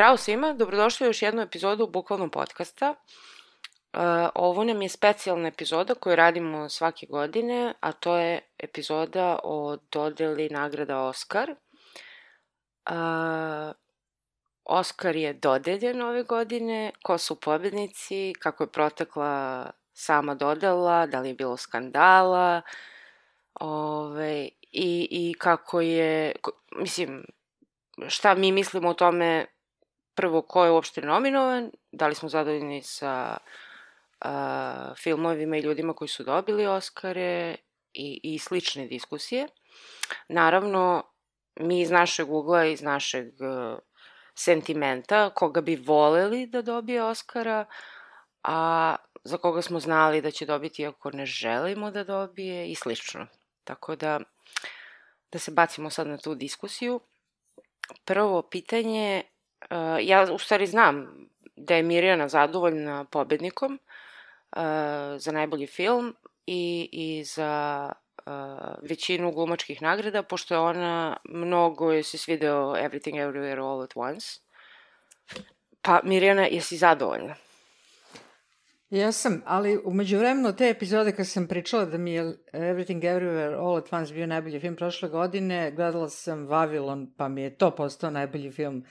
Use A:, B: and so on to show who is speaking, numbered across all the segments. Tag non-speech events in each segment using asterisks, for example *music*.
A: Zdravo svima, dobrodošli u još jednu epizodu bukvalnog podcasta. Uh, ovo nam je specijalna epizoda koju radimo svake godine, a to je epizoda o dodeli nagrada Oscar. Uh, Oscar je dodeljen ove godine, ko su pobednici, kako je protekla sama dodela, da li je bilo skandala, ove, i, i kako je, mislim, šta mi mislimo o tome prvo ko je uopšte nominovan, da li smo zadovoljni sa a, filmovima i ljudima koji su dobili Oscare i, i slične diskusije. Naravno, mi iz našeg ugla, iz našeg uh, sentimenta, koga bi voleli da dobije Oscara, a za koga smo znali da će dobiti ako ne želimo da dobije i slično. Tako da, da se bacimo sad na tu diskusiju. Prvo pitanje, uh, ja u stvari znam da je Mirjana zadovoljna pobednikom uh, za najbolji film i, i za uh, većinu glumačkih nagrada, pošto je ona mnogo je se svideo Everything Everywhere All at Once. Pa, Mirjana, jesi zadovoljna?
B: Jesam, ali umeđu vremenu te epizode kad sam pričala da mi je Everything Everywhere All at Once bio najbolji film prošle godine, gledala sam Vavilon, pa mi je to postao najbolji film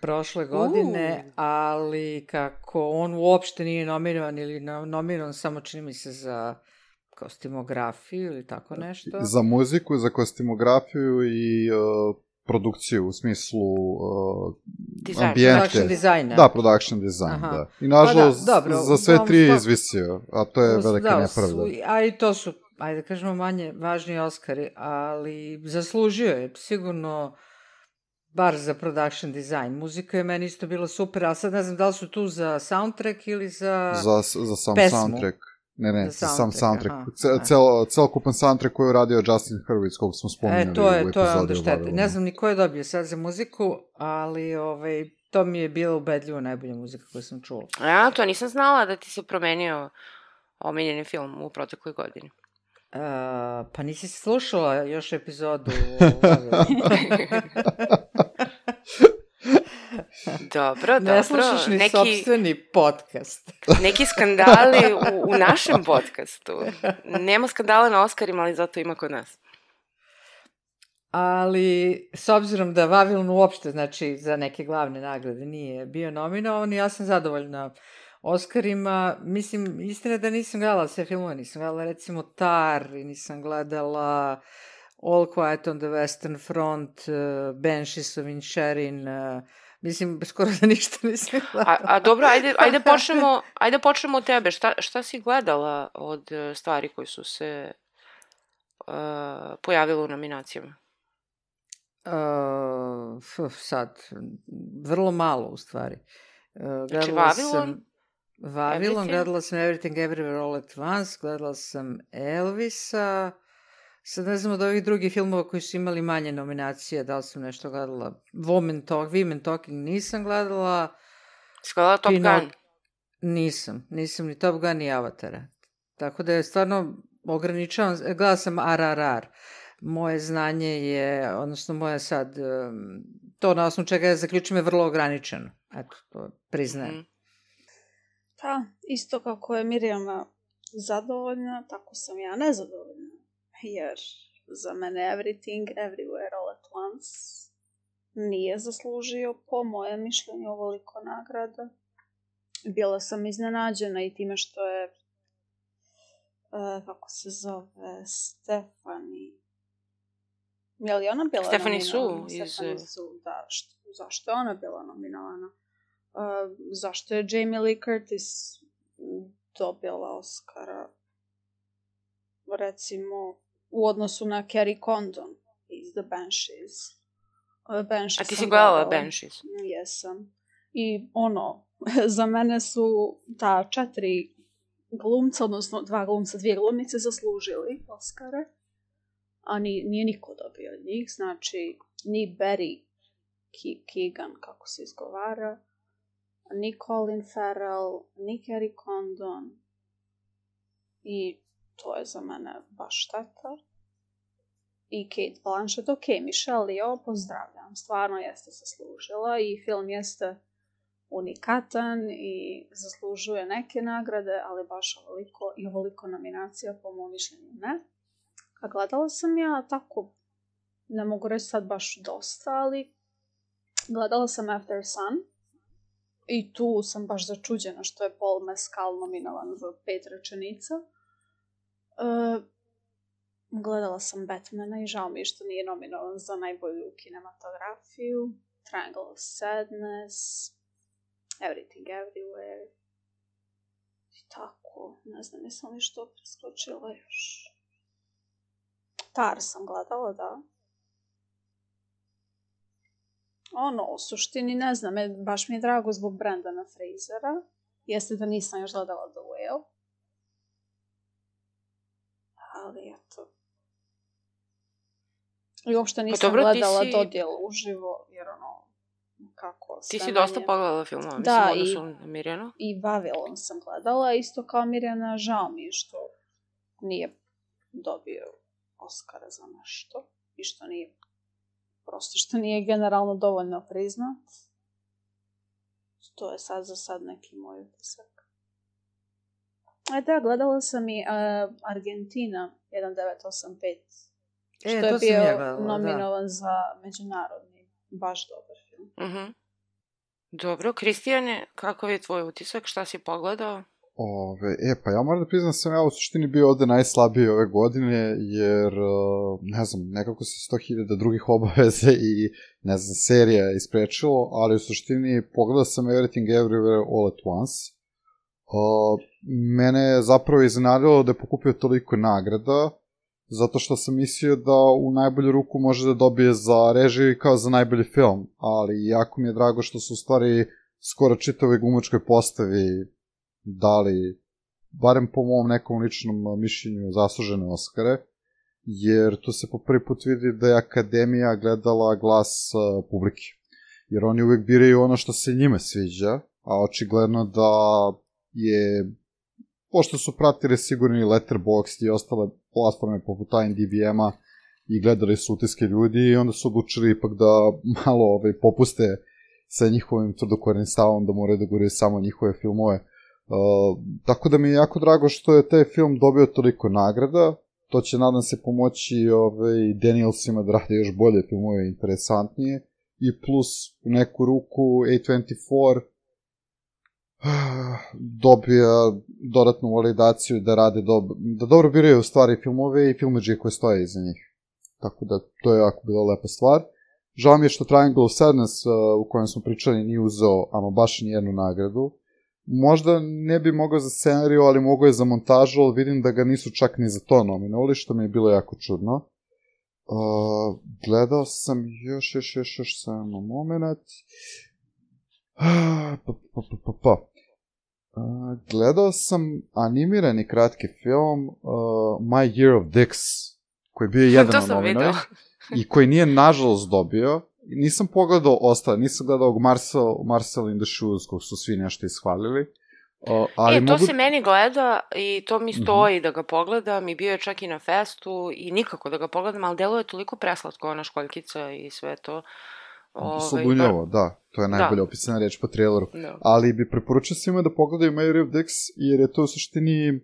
B: prošle godine, ali kako on uopšte nije nominovan ili no- nominovan samo čini mi se za kostimografiju ili tako nešto.
C: Za muziku, za kostimografiju i uh, produkciju u smislu uh,
A: Dizajn.
C: ambijente.
B: Production designa.
C: Da, production design,
B: Aha.
C: da. I nažalost,
B: Pa da, dobro,
C: za sve tri je izvisio, a to je velika
B: da,
C: nepravda.
B: su- A i to su, ajde da kažemo, manje važni Oscari, ali zaslužio je sigurno bar za production design. Muzika je meni isto bila super, a sad ne znam da li su tu za soundtrack ili za...
C: Za, za sam
B: pesmu.
C: soundtrack. Ne, ne,
B: Za
C: sam
B: soundtrack,
C: soundtrack.
B: aha.
C: Ce, cel, celokupan soundtrack koji je uradio Justin Hurwitz, kog smo spominjali
B: E, to je,
C: u
B: to je onda šteta.
C: Vavilonu.
B: Ne znam ni ko je dobio sad za muziku, ali ovaj, to mi je bilo ubedljivo najbolja muzika koju sam čula.
A: Ja, to nisam znala da ti se promenio omiljeni film u protekloj godini.
B: Uh, pa nisi slušala još epizodu. *laughs* *laughs*
A: Dobro, dobro.
B: ne slušaš ni
A: neki,
B: sobstveni podcast. *laughs*
A: neki skandali u, u našem podcastu. Nema skandala na Oscarima, ali zato ima kod nas.
B: Ali, s obzirom da Vavilon uopšte, znači, za neke glavne nagrade nije bio nominovan, ja sam zadovoljna Oscarima. Mislim, istina da nisam gledala sve filmove, nisam gledala recimo Tar, nisam gledala All Quiet on the Western Front, uh, Banshees of Inisherin, uh, mislim, skoro da ništa nisam gledala.
A: A, a dobro, ajde, *laughs* ajde počnemo, ajde počnemo od tebe. Šta, šta si gledala od e, stvari koje su se uh, pojavile u nominacijama?
B: Uh, sad, vrlo malo u stvari. Uh,
A: Znači,
B: gledala
A: Vavilon,
B: sam Vavilon,
A: Everything?
B: gledala sam Everything Everywhere All at Once, gledala sam Elvisa, sad ne znam od ovih drugih filmova koji su imali manje nominacije, da li sam nešto gledala, Women Talk, Women Talking nisam gledala,
A: Si gledala Top Gun?
B: nisam, nisam ni Top Gun ni Avatara. Tako da je stvarno ograničavam, gledala sam RRR. Moje znanje je, odnosno moje sad, to na osnovu čega ja zaključujem je vrlo ograničeno. Eto, to priznajem.
A: Mhm.
D: Pa, isto kako je Mirjana zadovoljna, tako sam ja nezadovoljna. Jer za mene Everything, Everywhere, All at Once nije zaslužio, po mojem mišljenju, ovoliko nagrada. Bila sam iznenađena i time što je, e, kako se zove, Stefani... Je li ona bila
A: Stephanie Su iz-
D: Stephanie Su, da. Što, zašto je ona bila nominovana? Uh, zašto je Jamie Lee Curtis dobila Oscara recimo u odnosu na Carrie Condon iz The Banshees. Banshees
A: A ti si gledala. Banshees?
D: Jesam. I ono, *laughs* za mene su ta četiri glumca, odnosno dva glumca, dvije glumice zaslužili Oscare, a ni, nije niko dobio od njih, znači ni Barry Keegan, kako se izgovara, ni Colin Farrell, ni Kerry Condon i to je za mene baš šteta. I Kate Blanchett, ok, Michelle Yeoh, pozdravljam, stvarno jeste zaslužila i film jeste unikatan i zaslužuje neke nagrade, ali baš ovoliko i ovoliko nominacija po mom mišljenju ne. A gledala sam ja tako, ne mogu reći sad baš dosta, ali gledala sam After Sun i tu sam baš začuđena što je Paul Mescal nominovan za pet rečenica. E, gledala sam Batmana i žao mi je što nije nominovan za najbolju kinematografiju. Triangle of Sadness, Everything Everywhere. I tako, ne znam, jesam li što preskočila još. Tar sam gledala, da. Ono, u suštini, ne znam, baš mi je drago zbog Brandana Frasera. Jeste da nisam još gledala The Whale. Ali, eto. I uopšte
A: Pa
D: nisam
A: dobro,
D: gledala
A: si-
D: dodjel uživo, jer ono, kako
A: Ti si dosta
D: manje-
A: pogledala filmova, mislim,
D: Da,
A: odnosu
D: i-
A: na Mirjanu.
D: i Vavilon sam gledala, isto kao Mirjana, žao mi je što nije dobio Oscara za nešto i što nije, prosto što nije generalno dovoljno priznat. To je sad za sad neki moj utisak. E da, gledala sam i uh, Argentina 1985, što
B: E,
D: je
B: to sam
D: bio
B: ja gledala, da.
D: nominovan za međunarodni, baš dobar film.
A: Mhm. Dobro, Kristijane, kakav je tvoj utisak? Šta si pogledao?
E: Ove, e, pa ja moram da priznam da sam ja u suštini bio ovde najslabiji ove godine, jer, uh, ne znam, nekako se 100.000 drugih obaveze i, ne znam, serija isprečilo, ali u suštini pogledao sam Everything Everywhere All at Once. Uh, mene je zapravo iznenadilo da je pokupio toliko nagrada, zato što sam mislio da u najbolju ruku može da dobije za režiju kao za najbolji film, ali jako mi je drago što su u stvari skoro čitavoj glumačkoj postavi dali, barem po mom nekom ličnom mišljenju, zaslužene Oscare, jer tu se po prvi put vidi da je Akademija gledala glas uh, publike. Jer oni uvek biraju ono što se njima sviđa, a očigledno da je, pošto su pratili sigurno i Letterboxd i ostale platforme poput IMDb-a i gledali su utiske ljudi i onda su odlučili ipak da malo ovaj, popuste sa njihovim tvrdokornim stavom da moraju da guraju samo njihove filmove. Uh, tako da mi je jako drago što je taj film dobio toliko nagrada. To će, nadam se, pomoći ovaj, Danielsima da rade još bolje filmove, interesantnije. I plus, u neku ruku, A24 dobija dodatnu validaciju da rade dobro, da dobro biraju stvari filmove i filmeđe koje stoje iza njih. Tako da, to je jako bila lepa stvar. Žao mi je što Triangle of Sadness, uh, u kojem smo pričali, nije uzeo ama baš ni jednu nagradu. Možda ne bi mogao za scenariju, ali mogao je za montažu, ali vidim da ga nisu čak ni za to nominovali, što mi je bilo jako čudno. Uh, gledao sam još, još, još, još samo moment. *sighs* Pa, pa, pa, pa, pa. Uh, gledao sam animirani kratki film uh, My Year of Dicks, koji je bio *laughs* jedan od
A: video.
E: i koji nije nažalost dobio. Nisam pogledao ostale, nisam gledao ovog Marcel, Marcel in the Shoes, kog su svi nešto ishvalili. Uh, ali
A: e, to
E: mogu... Mhm.
A: se meni gleda i to mi stoji da ga pogledam i bio je čak i na festu i nikako da ga pogledam, ali delo je toliko preslatko, ona školjkica i sve to. Ovaj,
E: Sobunjavo, da. To je najbolje
A: Da.
E: opisana reč po traileru.
A: Da.
E: Ali bi preporučio svima da pogledaju Mary of Dix, jer je to u suštini,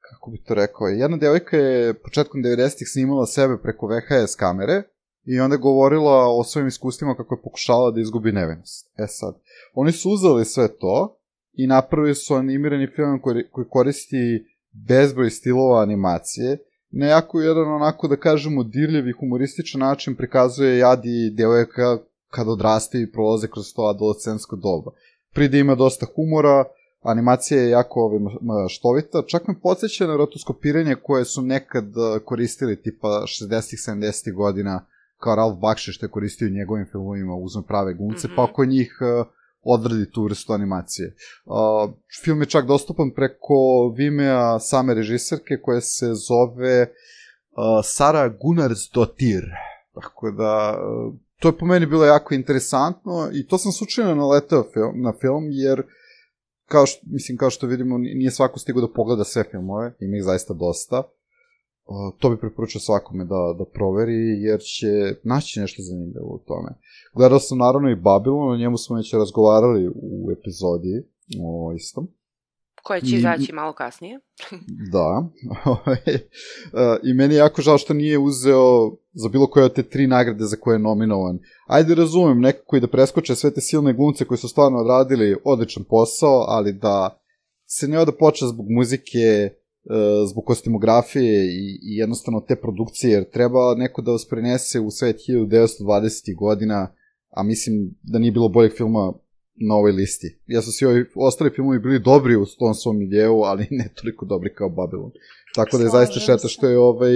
E: kako bi to rekao, jedna devojka je početkom 90-ih snimala sebe preko VHS kamere i onda je govorila o svojim iskustvima kako je pokušala da izgubi nevinost. E sad, oni su uzeli sve to i napravili su animirani film koji, koji koristi bezbroj stilova animacije, na jako jedan onako da kažemo dirljiv i humorističan način prikazuje jadi devojka kad odraste i prolaze kroz to adolescensko doba. Pride ima dosta humora, animacija je jako ovaj, štovita, čak me podsjeća na rotoskopiranje koje su nekad eh, koristili tipa 60-ih, 70-ih godina kao Ralph Bakshi što je koristio u njegovim filmovima, uzme prave gumce,
A: Mhm.
E: pa oko njih uh, odradi tu vrstu animacije. Uh, film je čak dostupan preko Vimea same režiserke koja se zove uh, Sara Gunnarsdottir. Tako da, uh, to je po meni bilo jako interesantno i to sam slučajno naletao film, na film, jer kao što, mislim, kao što vidimo, nije svako stigo da pogleda sve filmove, ima ih zaista dosta. To bi preporučio svakome da, da proveri, jer će naći nešto zanimljivo u tome. Gledao sam naravno i Babylon, o njemu smo već razgovarali u epizodi o istom.
A: Koje će izaći malo kasnije. *laughs*
E: da. I meni je jako žao što nije uzeo za bilo koje od te tri nagrade za koje je nominovan. Ajde razumem, nekako i da preskoče sve te silne glumce koji su stvarno odradili odličan posao, ali da se ne ode počne zbog muzike, zbog kostimografije i, i jednostavno te produkcije, jer treba neko da vas prenese u svet 1920. godina, a mislim da nije bilo boljeg filma na ovoj listi. Ja su svi ovi ostali filmovi bili dobri u tom svom ideu, ali ne toliko dobri kao Babylon. Tako da je zaista šteta što je ovaj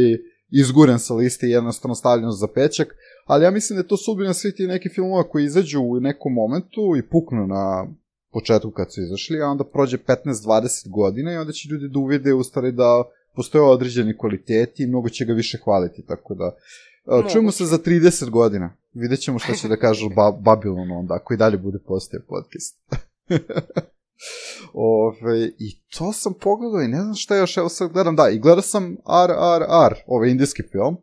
E: izguren sa liste i jednostavno stavljen za pečak, ali ja mislim da je to sudbina svih ti neki filmova koji izađu u nekom momentu i puknu na početku kad su izašli, a onda prođe 15-20 godina i onda će ljudi da uvide u stvari da postoje određeni kvaliteti i mnogo će ga više hvaliti, tako da čujemo se za 30 godina. Vidjet ćemo šta će da kažu ba Babylon onda, ako i dalje bude postoje podcast. *laughs* Ove, I to sam pogledao i ne znam šta još, evo sad gledam, da, i gledao sam RRR, ovaj indijski film.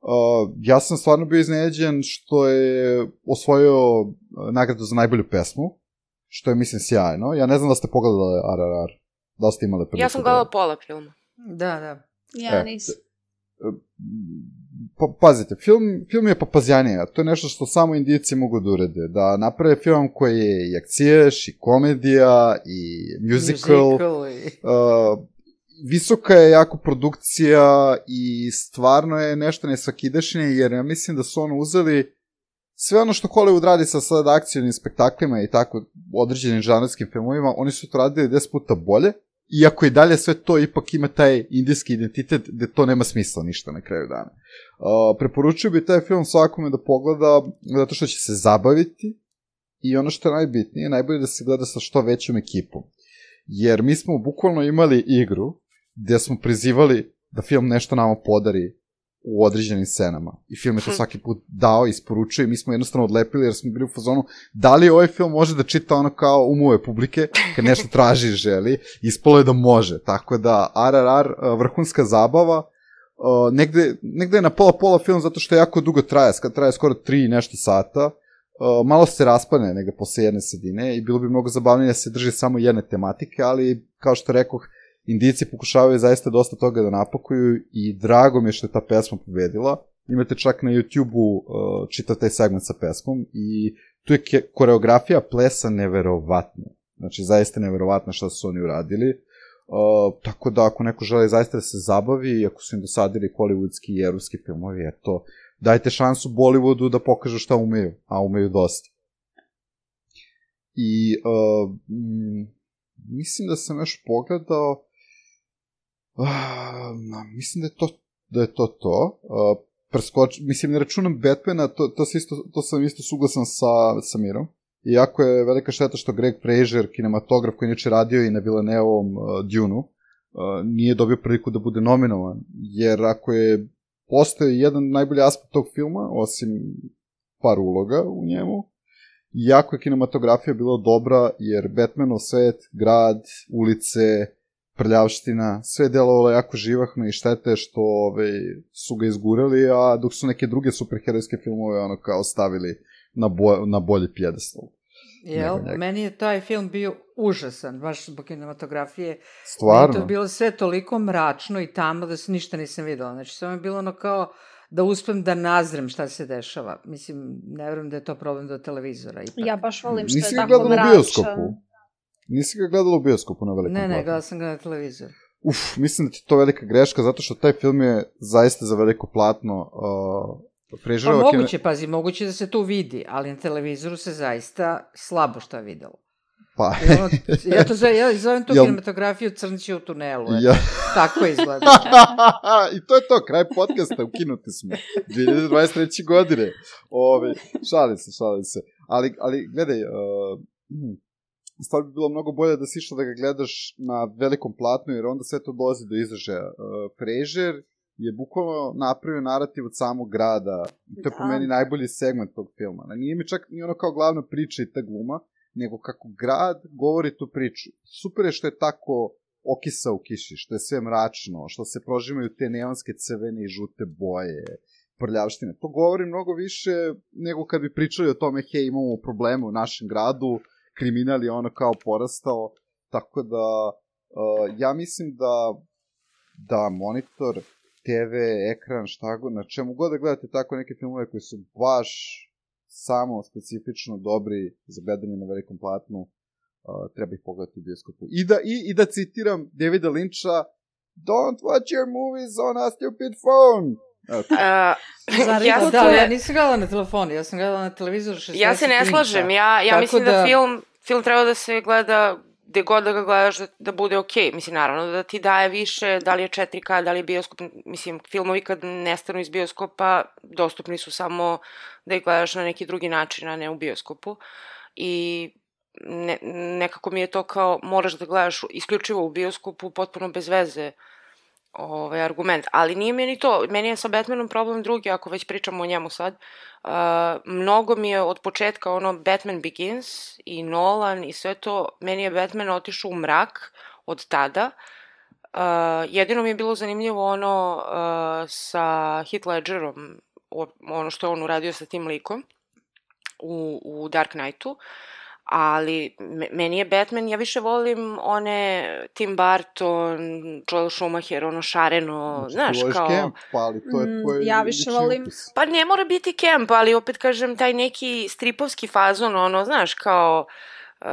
E: Uh, ja sam stvarno bio iznenađen što je osvojio nagradu za najbolju pesmu, što je, mislim, sjajno. Ja ne znam da ste pogledali RRR. Da ste imali priliku.
A: Ja sam gledala pola filma.
B: Da, da.
D: Ja e, nisam.
E: Pa, pazite, film, film je papazjanija, to je nešto što samo indijici mogu da urede, da naprave film koji je i akciješ, i komedija, i musical, musical i... Uh, visoka je jako produkcija i stvarno je nešto nesvakidašnje, jer ja mislim da su ono uzeli sve ono što Hollywood radi sa sad akcijnim spektaklima i tako određenim žanrovskim filmovima, oni su to radili 10 puta bolje, iako i dalje sve to ipak ima taj indijski identitet gde to nema smisla ništa na kraju dana. Uh, preporučio bi taj film svakome da pogleda zato što će se zabaviti i ono što je najbitnije, najbolje da se gleda sa što većom ekipom. Jer mi smo bukvalno imali igru gde smo prizivali da film nešto nama podari u određenim scenama. I film je to hm. svaki put dao, isporučio i mi smo jednostavno odlepili jer smo bili u fazonu da li ovaj film može da čita ono kao umove publike kad nešto *laughs* traži i želi. Ispalo je da može. Tako da RRR vrhunska zabava uh, negde, negde je na pola pola film zato što je jako dugo traje, traje skoro tri nešto sata. Uh, malo se raspane negde posle jedne sredine i bilo bi mnogo zabavnije da se drži samo jedne tematike, ali kao što rekoh, Indijci pokušavaju zaista dosta toga da napakuju i drago mi je što je ta pesma pobedila. Imate čak na YouTube-u uh, čitav taj segment sa pesmom i tu je koreografija plesa neverovatna. Znači, zaista neverovatna šta su oni uradili. Uh, tako da, ako neko želi zaista da se zabavi, ako su im dosadili hollywoodski i evropski filmovi, eto, dajte šansu Bollywoodu da pokažu šta umeju, a umeju dosta. I uh, mislim da sam još pogledao Uh, mislim da je to da je to to. Uh, preskoč, mislim, ne računam Batmana, to, to, isto, to sam isto suglasan sa, sa Mirom. Iako je velika šteta što Greg Fraser, kinematograf koji inače radio i na Villeneuvom uh, Dune-u, uh, nije dobio priliku da bude nominovan. Jer ako je postoje jedan najbolji aspekt tog filma, osim par uloga u njemu, jako je kinematografija bila dobra, jer Batmanov svet, grad, ulice, prljavština, sve delovalo jako živahno i štete što ove, ovaj, su ga izgurali, a dok su neke druge superherojske filmove ono kao stavili na, bo, na bolji pjedestal.
B: Jel, meni je taj film bio užasan, baš zbog kinematografije.
E: Stvarno?
B: Meni to je bilo sve toliko mračno i tamo da se ništa nisam videla. Znači, samo je bilo ono kao da uspem da nazrem šta se dešava. Mislim, ne verujem da je to problem do televizora. Ipak.
D: Ja baš volim što Nisi je tako mračan. Nisi gledala u bioskopu?
E: Nisi ga gledala u bioskopu na velikom
B: Ne, ne, gledala sam ga na televizor.
E: Uf, mislim da ti to velika greška, zato što taj film je zaista za veliko platno uh,
B: preživao... Pa moguće, kine... pazi, moguće da se to vidi, ali na televizoru se zaista slabo šta videlo.
E: Pa.
B: Ono, ja, to zove, ja zovem tu *laughs* Jel... kinematografiju crnće u tunelu. Ja. Tako izgleda. *laughs*
E: I to je to, kraj podcasta, ukinuti smo. 2023. godine. Ove, šalim se, šalim se. Ali, ali gledaj, uh, stvar bi bilo mnogo bolje da si išla da ga gledaš na velikom platnu, jer onda sve to dolazi do izražaja. Uh, Fraser je bukvalno napravio narativ od samog grada. To je da. po meni najbolji segment tog filma. Nije mi čak ni ono kao glavna priča i ta gluma, nego kako grad govori tu priču. Super je što je tako okisa u kiši, što je sve mračno, što se prožimaju te neonske crvene i žute boje, prljavštine. To govori mnogo više nego kad bi pričali o tome, hej, imamo probleme u našem gradu, kriminal je ono kao porastao, tako da uh, ja mislim da da monitor, TV, ekran, šta god, na čemu god da gledate tako neke filmove koji su baš samo specifično dobri za gledanje na velikom platnu, uh, treba ih pogledati u bioskopu. I da, i, i da citiram Davida Lyncha, Don't watch your movies on a stupid phone. Okay.
B: Uh, ja, da, ne... ja nisam gledala na telefonu, ja sam gledala na televizoru 60
A: Ja se ne slažem, ja, ja mislim da... da film, film treba da se gleda gde god da ga gledaš da, da bude okej. Okay. Mislim, naravno da ti daje više, da li je 4K, da li je bioskop. Mislim, filmovi kad nestanu iz bioskopa, dostupni su samo da ih gledaš na neki drugi način, a ne u bioskopu. I ne, nekako mi je to kao, moraš da gledaš isključivo u bioskopu, potpuno bez veze ovaj, argument. Ali nije meni to, meni je sa Batmanom problem drugi, ako već pričamo o njemu sad. Uh, mnogo mi je od početka ono Batman Begins i Nolan i sve to, meni je Batman otišao u mrak od tada. Uh, jedino mi je bilo zanimljivo ono uh, sa Heath Ledgerom, ono što je on uradio sa tim likom u, u Dark Knightu. Uh, ali meni je Batman, ja više volim one Tim Burton, Joel Schumacher, ono šareno, znači, znaš, kao... Kemp,
E: pa ali to je
D: mm, tvoj... Ja više volim...
A: Pa ne mora biti Kemp, ali opet kažem, taj neki stripovski fazon, ono, znaš, kao... Uh,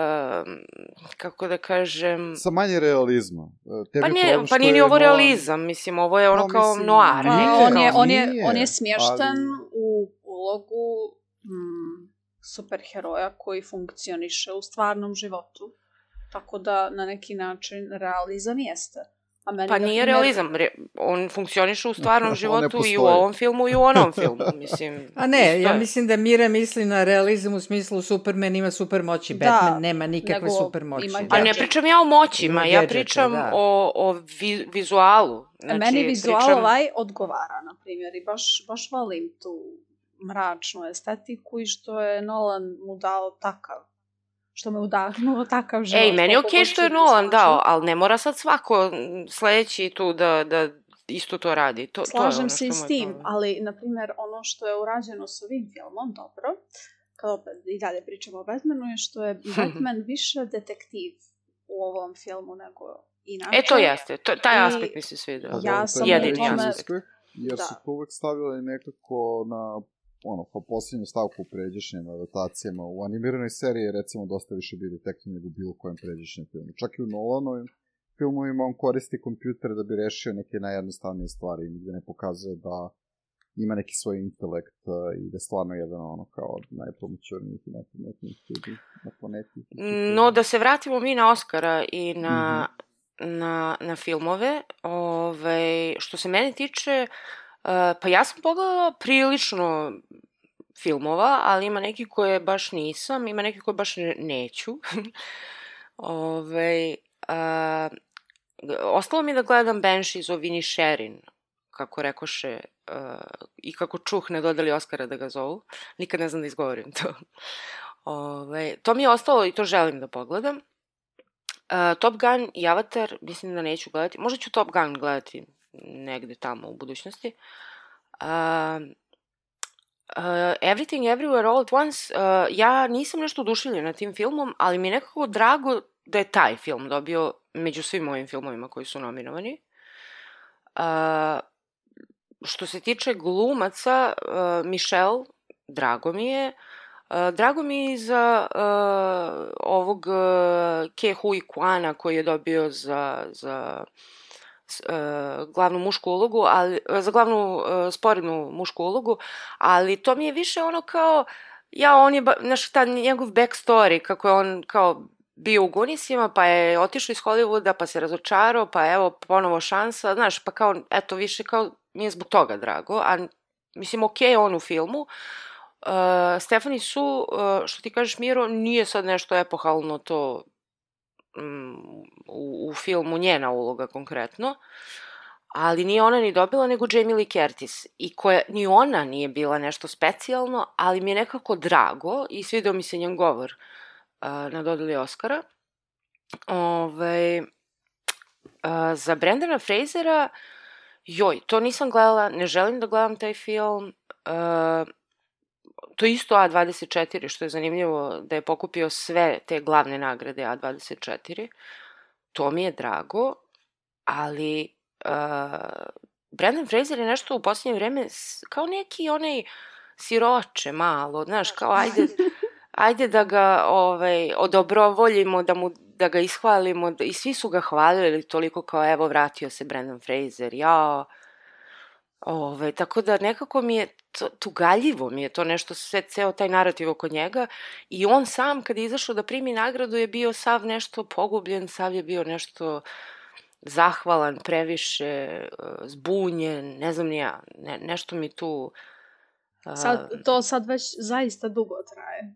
A: kako da kažem...
E: Sa manje realizma.
A: E, tebi pa, ne, pa nije ni ovo realizam, mislim, ovo je ono no, kao mislim, noir.
D: Pa, on, je, on, je, on je smješten ali... u ulogu mm, superheroja koji funkcioniše u stvarnom životu. Tako da na neki način realizam jeste.
A: A meni pa nije realizam, re, on funkcioniše u stvarnom *laughs* životu i u ovom filmu i u onom *laughs* filmu, mislim.
B: A ne, ja mislim da Mira misli na realizam u smislu Superman ima super moći, da, Batman nema nikakve super moći.
A: Da. A ne pričam ja o moćima, ja pričam da. o, o vi, vizualu.
D: Znači, meni vizual pričam... ovaj odgovara, na primjer, i baš, baš volim tu mračnu estetiku i što je Nolan mu dao takav što me udahnuo takav život.
A: Ej, meni je okej okay što je Nolan dao, ali ne mora sad svako sledeći tu da, da isto to radi. To,
D: Slažem
A: to je ono
D: se i s tim, problem. ali, na primjer, ono što je urađeno s ovim filmom, dobro, kad opet i dalje pričamo o Batmanu, je što je *laughs* Batman više detektiv u ovom filmu nego inače.
A: E, to jeste. To, taj I aspekt mi se sviđa.
D: Ja sam jedini aspekt.
E: Jer da. su to uvek stavili nekako na ono, kao posljednju stavku u pređešnjim adaptacijama. U animiranoj seriji je recimo dosta više bio detektiv nego bilo kojem pređešnjem filmu. Čak i u Nolanovim filmovima on koristi kompjuter da bi rešio neke najjednostavnije stvari i nigde ne pokazuje da ima neki svoj intelekt uh, i da je stvarno jedan ono kao od najpomoćornijih i najpametnijih ljudi na planeti.
A: No, da se vratimo mi na Oscara i na, mm -hmm. na, na filmove, ove, ovaj, što se mene tiče, Uh, pa ja sam pogledala prilično filmova, ali ima neki koje baš nisam, ima neki koje baš neću. *laughs* Ove, uh, ostalo mi da gledam Banshees o Vini Sherin, kako rekoše, uh, i kako čuh ne dodali Oscara da ga zovu. Nikad ne znam da izgovorim to. *laughs* Ove, to mi je ostalo i to želim da pogledam. Uh, Top Gun i Avatar mislim da neću gledati. Možda ću Top Gun gledati negde tamo u budućnosti. Uh, uh, Everything Everywhere All at Once, uh, ja nisam nešto oduševljena tim filmom, ali mi je nekako drago da je taj film dobio među svim mojim filmovima koji su nominovani. Uh, što se tiče glumaca, uh, Michelle, drago mi je. Uh, drago mi je za uh, ovog uh, Ke Hui Kwana koji je dobio za, za uh, glavnu mušku ulogu, ali, za glavnu uh, sporednu mušku ulogu, ali to mi je više ono kao, ja, on je, znaš, ta njegov backstory, kako je on kao bio u Gunisima, pa je otišao iz Hollywooda, pa se razočarao, pa evo, ponovo šansa, znaš, pa kao, eto, više kao, mi je zbog toga drago, a mislim, okej okay, on u filmu, Uh, Stefani Su, uh, što ti kažeš Miro, nije sad nešto epohalno to u, u filmu njena uloga konkretno, ali nije ona ni dobila nego Jamie Lee Curtis i koja ni ona nije bila nešto specijalno, ali mi je nekako drago i svidao mi se njen govor uh, na dodali Oscara. Ove, uh, za Brendana Frasera, joj, to nisam gledala, ne želim da gledam taj film. Uh, to je isto A24, što je zanimljivo da je pokupio sve te glavne nagrade A24. To mi je drago, ali uh, Brandon Fraser je nešto u posljednje vreme kao neki onaj siroče malo, znaš, kao ajde, ajde da ga ovaj, odobrovoljimo, da, mu, da ga ishvalimo, da, i svi su ga hvalili toliko kao evo vratio se Brandon Fraser, jao, Ove, tako da nekako mi je to, tugaljivo mi je to nešto, sve, ceo taj narativ oko njega i on sam kad je izašao da primi nagradu je bio sav nešto pogubljen, sav je bio nešto zahvalan, previše, e, zbunjen, ne znam ni ja, ne, nešto mi tu...
D: Uh, sad, to sad već zaista dugo traje.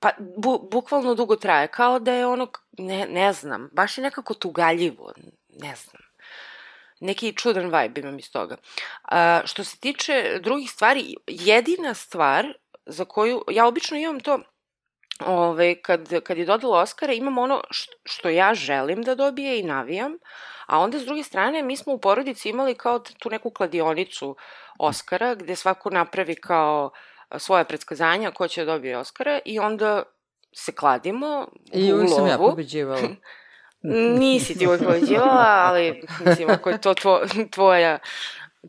A: Pa, bu, bukvalno dugo traje, kao da je ono, ne, ne znam, baš je nekako tugaljivo, ne znam neki čudan vibe imam iz toga. A, što se tiče drugih stvari, jedina stvar za koju, ja obično imam to, ove, kad, kad je dodala Oscara, imam ono što ja želim da dobije i navijam, a onda s druge strane mi smo u porodici imali kao tu neku kladionicu Oscara, gde svako napravi kao svoje predskazanja ko će da dobije Oscara i onda se kladimo
B: I uvijek sam ja pobeđivala. *laughs*
A: Nisi ti uvijek pobeđivala, ali mislim, ako je to tvo, tvoja,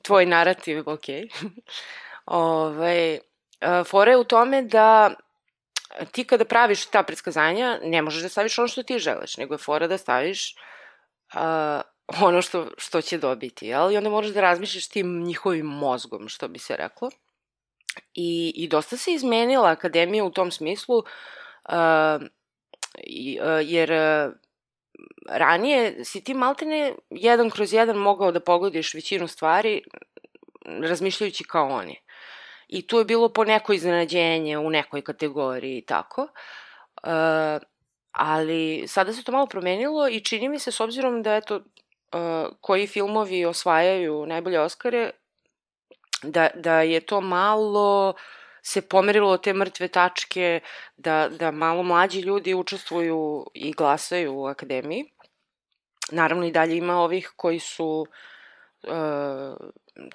A: tvoj narativ, ok. Ove, fora je u tome da ti kada praviš ta predskazanja, ne možeš da staviš ono što ti želiš, nego je fora da staviš uh, ono što, što će dobiti, jel? I onda možeš da razmišljaš tim njihovim mozgom, što bi se reklo. I, i dosta se izmenila akademija u tom smislu, uh, jer ranije si ti maltene jedan kroz jedan mogao da pogodiš većinu stvari razmišljajući kao oni. I tu je bilo po neko iznenađenje u nekoj kategoriji i tako. Uh, ali sada se to malo promenilo i čini mi se s obzirom da eto uh, koji filmovi osvajaju najbolje Oskare da, da je to malo se pomerilo te mrtve tačke, da, da malo mlađi ljudi učestvuju i glasaju u akademiji. Naravno i dalje ima ovih koji su uh,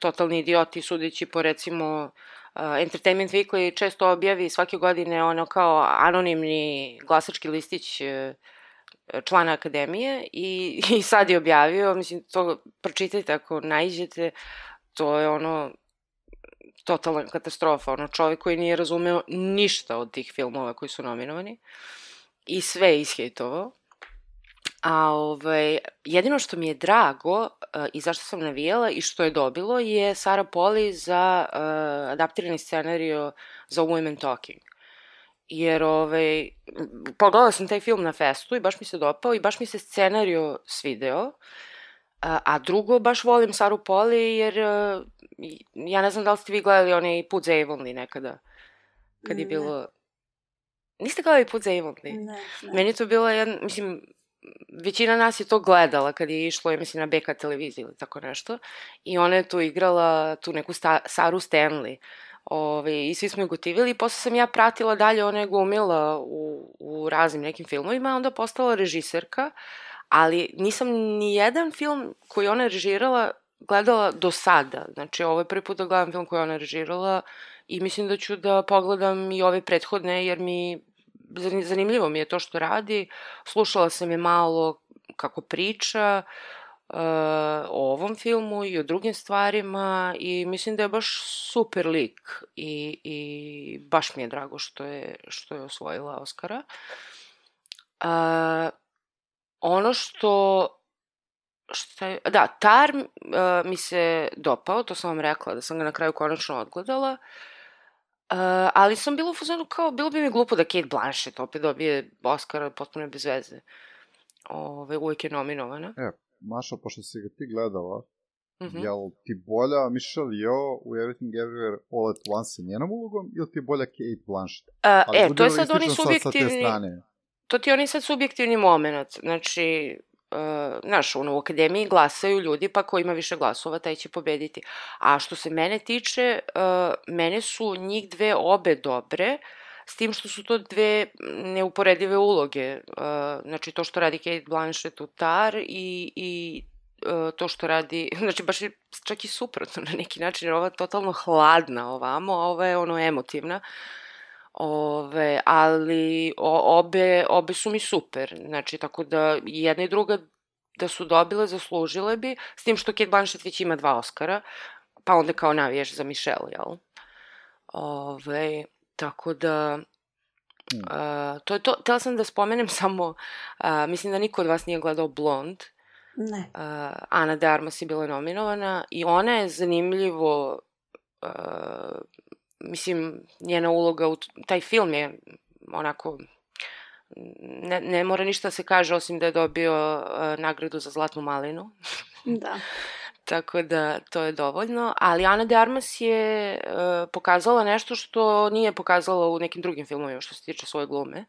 A: totalni idioti sudeći po recimo uh, Entertainment Weekly često objavi svake godine ono kao anonimni glasački listić uh, člana akademije i, *laughs* i sad je objavio, mislim, to pročitajte ako najđete, to je ono totalna katastrofa, ono čovek koji nije razumeo ništa od tih filmova koji su nominovani i sve ishejtovao. A ovaj, jedino što mi je drago uh, i zašto sam navijala i što je dobilo je Sara Poli za uh, adaptirani scenario za Women Talking. Jer ovaj, pogledala sam taj film na festu i baš mi se dopao i baš mi se scenario svideo. A, a drugo, baš volim Saru Poli jer uh, ja ne znam da li ste vi gledali onaj Put za Avonlea nekada. Kad je bilo... Niste gledali Put za Avonlea?
D: Ne, ne.
A: Meni to bilo jedan, mislim, većina nas je to gledala kad je išlo, ja mislim, na BK televiziji ili tako nešto. I ona je tu igrala tu neku sta, Saru Stanley. Ove, I svi smo je gotivili i posle sam ja pratila dalje, ona je glumila u, u raznim nekim filmovima, onda postala režiserka, ali nisam ni jedan film koji ona režirala gledala do sada. Znači, ovo je prvi put da gledam film koji ona režirala i mislim da ću da pogledam i ove prethodne, jer mi zanimljivo mi je to što radi. Slušala sam je malo kako priča uh, o ovom filmu i o drugim stvarima i mislim da je baš super lik i, i baš mi je drago što je, što je osvojila Oscara. Uh, ono što šta je, da, Tar uh, mi se dopao, to sam vam rekla, da sam ga na kraju konačno odgledala, uh, ali sam bila u fazonu kao, bilo bi mi glupo da Kate Blanchett opet dobije Oscar potpuno bez veze. Ove, uvijek je nominovana.
C: E, Maša, pošto si ga ti gledala,
A: Mhm.
C: Jel ti bolja Michelle Yeoh u Everything Everywhere All at Once sa njenom ulogom ili ti bolja Kate Blanchett? Ali
A: e,
C: budi
A: to je sad oni
C: sa te
A: subjektivni...
C: strane.
A: To ti je onaj sad subjektivni moment. Znači, uh, znaš, ono, u akademiji glasaju ljudi, pa ko ima više glasova, taj će pobediti. A što se mene tiče, uh, mene su njih dve obe dobre, s tim što su to dve neuporedive uloge. Uh, znači, to što radi Kate Blanchett u Tar i, i uh, to što radi, *laughs* znači baš čak i suprotno na neki način, jer ova je totalno hladna ovamo, a ova je ono emotivna. Ove, ali o, obe, obe su mi super, znači tako da jedna i druga da su dobile, zaslužile bi, s tim što Kate Blanchett već ima dva Oscara, pa onda kao navijaš za Michelle, jel? Ove, tako da, uh, to je to, htela sam da spomenem *laughs* samo, uh, mislim da niko od vas nije gledao Blond,
D: Ne.
A: uh, Ana de Armas je bila nominovana i ona je zanimljivo uh, mislim njena uloga u taj film je onako ne, ne mora ništa da se kaže osim da je dobio uh, nagradu za Zlatnu malinu
D: Da. *laughs*
A: tako da to je dovoljno, ali Ana de Armas je uh, pokazala nešto što nije pokazala u nekim drugim filmovima što se tiče svoje glume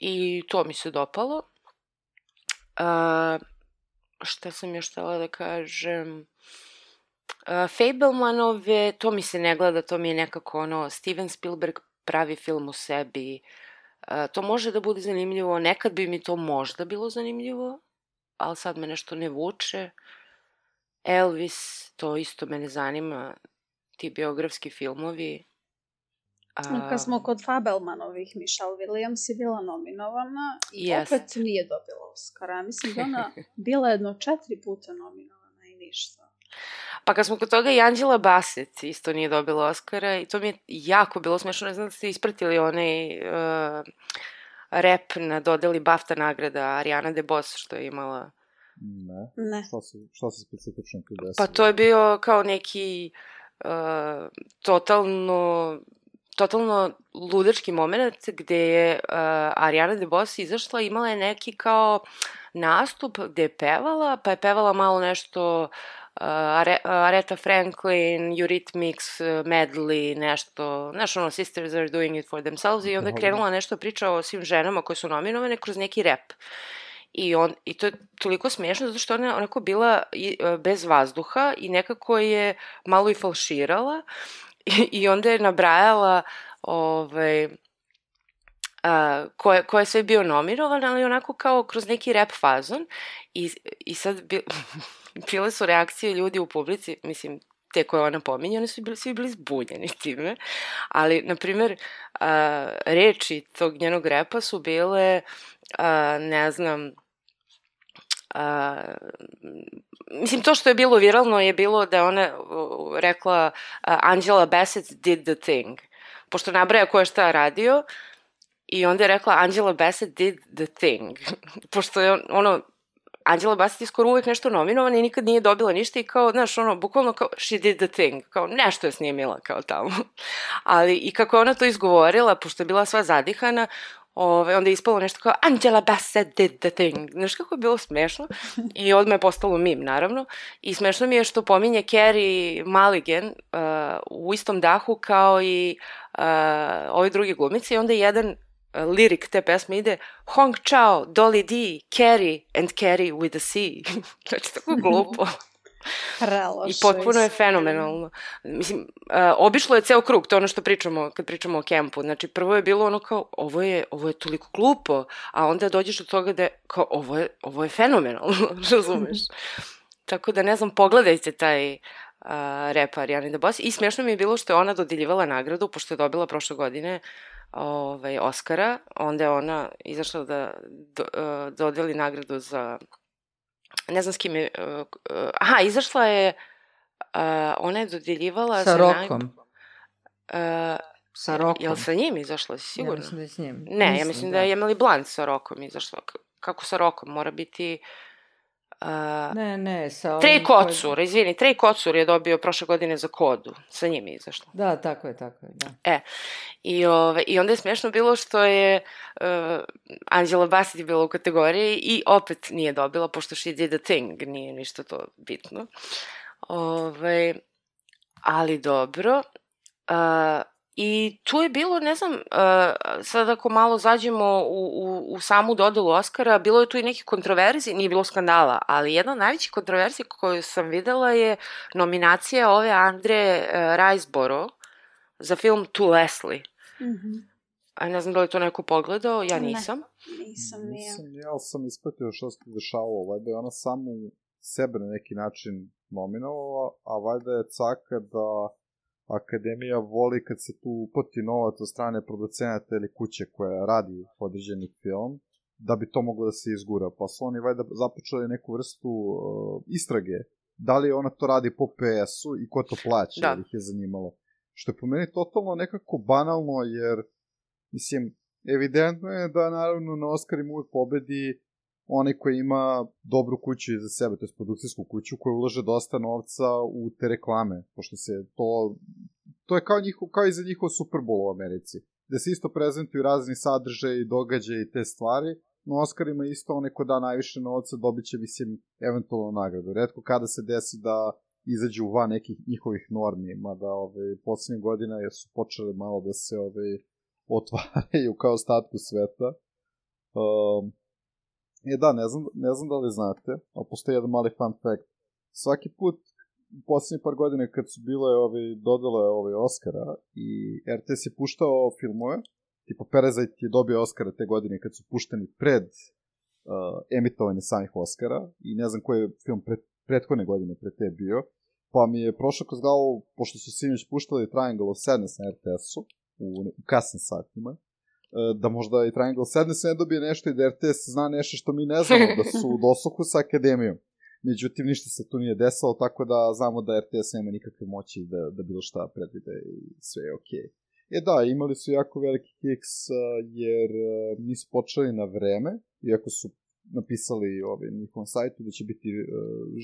A: i to mi se dopalo. Uh, šta sam još htela da kažem? Uh, Fablemanove, to mi se ne gleda, to mi je nekako ono, Steven Spielberg pravi film u sebi. Uh, to može da bude zanimljivo, nekad bi mi to možda bilo zanimljivo, ali sad me nešto ne vuče. Elvis, to isto mene zanima, ti biografski filmovi. A,
D: Kad smo kod Fabelmanovih, Michelle Williams je bila nominovana i
A: Jeste.
D: opet nije dobila Oscara. Mislim da ona bila jedno četiri puta nominovana i ništa.
A: Pa kad smo kod toga i Anđela Bassett isto nije dobila Oscara i to mi je jako bilo smešno, ne znam da ste ispratili onaj uh, rep na dodeli BAFTA nagrada Ariana DeBose što je imala.
C: Ne.
D: Ne.
C: Šta se, šta se specifično tu desilo?
A: Pa to je bio kao neki uh, totalno totalno ludački moment gde je uh, Ariana DeBose izašla, imala je neki kao nastup gde je pevala, pa je pevala malo nešto uh, Are, Aretha Franklin, Eurythmics, uh, medley, nešto, znaš ono, Sisters are doing it for themselves i onda je krenula nešto priča o svim ženama koje su nominovane kroz neki rep. I, on, I to je toliko smiješno zato što ona je onako bila i, e, bez vazduha i nekako je malo i falširala i, *laughs* i onda je nabrajala ovaj, a, ko, je, ko je sve bio nominovan, ali onako kao kroz neki rap fazon i, i sad bi, *laughs* bile su reakcije ljudi u publici, mislim, te koje ona pominje, oni su bili, svi bili zbunjeni time, ali, na primjer, a, reči tog njenog repa su bile, a, ne znam, a, mislim, to što je bilo viralno je bilo da ona uh, rekla uh, Angela Bassett did the thing. Pošto nabraja ko je šta radio, i onda je rekla Angela Bassett did the thing. *laughs* Pošto je on- ono, Angela Bassett je skoro uvek nešto nominovana i nikad nije dobila ništa i kao, znaš, ono, bukvalno kao, she did the thing, kao nešto je snimila kao tamo. *laughs* Ali i kako je ona to izgovorila, pošto je bila sva zadihana, Ove, onda je ispalo nešto kao Angela Bassett did the thing. Znaš kako je bilo smešno? I odmah je postalo mim, naravno. I smešno mi je što pominje Carrie Mulligan uh, u istom dahu kao i uh, ovi drugi glumici. I onda je jedan lirik te pesme ide Hong Chao, Dolly D, Carrie and Carrie with a C. *laughs* znači, tako glupo. *laughs*
D: Preloše.
A: I potpuno je fenomenalno. Mislim, uh, obišlo je ceo krug, to je ono što pričamo kad pričamo o kempu. Znači, prvo je bilo ono kao, ovo je, ovo je toliko glupo, a onda dođeš do toga da je, kao, ovo je, ovo je fenomenalno, *laughs* razumeš? Tako da, ne znam, pogledajte taj uh, rep Ariane DeBose. I smiješno mi je bilo što je ona dodeljivala nagradu, pošto je dobila prošle godine ovaj, Oscara, onda je ona izašla da do, uh, dodeli nagradu za ne znam s kim je, uh, uh, aha, izašla je, uh, ona je dodeljivala
B: Sa Rokom.
A: Uh,
B: Sa Rokom.
A: Jel sa njim izašla, si
B: Ja
A: sigurno?
B: mislim da je s njim.
A: Ne, ja mislim da je Emily Blunt sa Rokom izašla. Kako sa Rokom? Mora biti... Uh,
B: Ne, ne, sa ovim...
A: Trej
B: koji-
A: Kocur, izvini, Trej Kocur je dobio prošle godine za kodu. Sa njim je izašla.
B: Da, tako je, tako je, da.
A: I, ove, I onda je smiješno bilo što je uh, Angela Bassett je bila u kategoriji i opet nije dobila, pošto she did a thing, nije ništa to bitno. Ove, ali dobro. Uh, I tu je bilo, ne znam, uh, sad ako malo zađemo u, u, u samu dodelu Oscara, bilo je tu i neke kontroverzije, nije bilo skandala, ali jedna od najvećih kontroverzija koju sam videla je nominacija ove Andre uh, Riseborough za film To Leslie.
D: Mm -hmm.
A: A ne znam da li to neko pogledao, ja nisam.
D: Ne, nisam, nije.
E: Nisam, ja sam ispratio što se dešavalo, valjda je ona samo sebe na neki način nominovala, a valjda je caka da Akademija voli kad se tu upoti novac od strane producenata ili kuće koja radi određeni film, da bi to moglo da se izgura. Pa su oni valjda započeli neku vrstu uh, istrage. Da li ona to radi po PS-u i ko to plaća, da. ih je zanimalo. Što je po meni totalno nekako banalno, jer, mislim, evidentno je da naravno na Oscarima uvek pobedi onaj koji ima dobru kuću iza sebe, to je produkcijsku kuću koja ulaže dosta novca u te reklame, pošto se to to je kao, njiho, kao i za njihov Super Bowl u Americi, gde se isto prezentuju razni sadržaje i događaje i te stvari, no Oscarima isto onaj ko da najviše novca dobit će, mislim, eventualno nagradu. Redko kada se desi da izađu van nekih njihovih normi, mada ove, poslednje godina su počele malo da se ove, otvaraju kao ostatku sveta. Um, E da, ne znam, ne znam da li znate, ali postoji jedan mali fun fact. Svaki put, u poslednjih par godina kad su bile ove, dodale ove Oscara i RTS je puštao filmove, tipa Parasite je dobio Oscara te godine kad su pušteni pred uh, emitovanje samih Oscara i ne znam koji je film pred, prethodne godine pre te bio, pa mi je prošao kroz glavu, pošto su sinoć puštali Triangle of Sadness na RTS-u, u, u kasnim satima, da možda i Triangle Sadness ne dobije nešto i da RTS zna nešto što mi ne znamo, da su u *laughs* dosluhu sa akademijom. Međutim, ništa se tu nije desilo, tako da znamo da RTS nema nikakve moći da, da bilo šta predvide i sve je okej. Okay. E da, imali su jako veliki kiks jer nisu počeli na vreme, iako su napisali ovaj, na njihovom sajtu da će biti uh,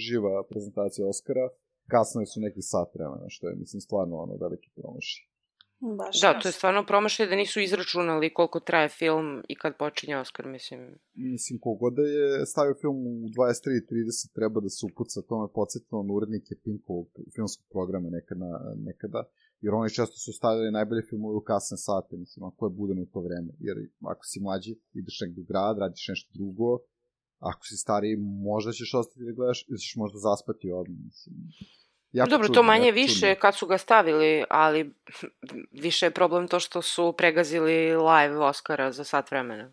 E: živa prezentacija Oscara, kasnije su neki sat vremena, što je, mislim, stvarno ono veliki promašaj.
D: Baš
A: da, to je stvarno promašaj da nisu izračunali koliko traje film i kad počinje Oscar, mislim.
E: Mislim, kogod da je stavio film u 23.30 treba da se upuca, to me podsjetilo na urednike Pinkovog filmskog programa nekada, nekada, jer oni često su stavili najbolje filmove u kasne sate, mislim, ako je budeno u to vreme, jer ako si mlađi, ideš negdje u grad, radiš nešto drugo, ako si stariji, možda ćeš ostati da gledaš, ili ćeš možda zaspati odmah, mislim.
A: Jako Dobro, čudno, to manje više čudno. kad su ga stavili, ali više je problem to što su pregazili live Oscara za sat vremena.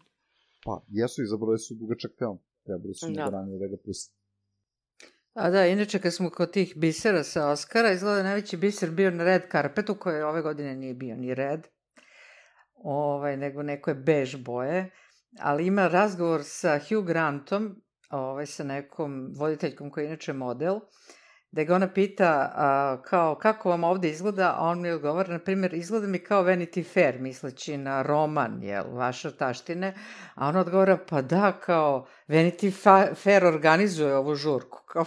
E: Pa, jesu, izabrali su dugačak film. Trebali su da. ranije da ga pusti.
B: A da, inače kad smo kod tih bisera sa Oscara, izgleda najveći biser bio na red carpetu, koje ove godine nije bio ni red, ovaj, nego neko je bež boje, ali ima razgovor sa Hugh Grantom, ovaj, sa nekom voditeljkom koja je inače model, uh, da ga ona pita a, kao kako vam ovde izgleda, a on mi odgovara, na primjer, izgleda mi kao Vanity Fair, misleći na roman, jel, vaša taštine, a ona odgovara, pa da, kao Vanity Fair organizuje ovu žurku, kao...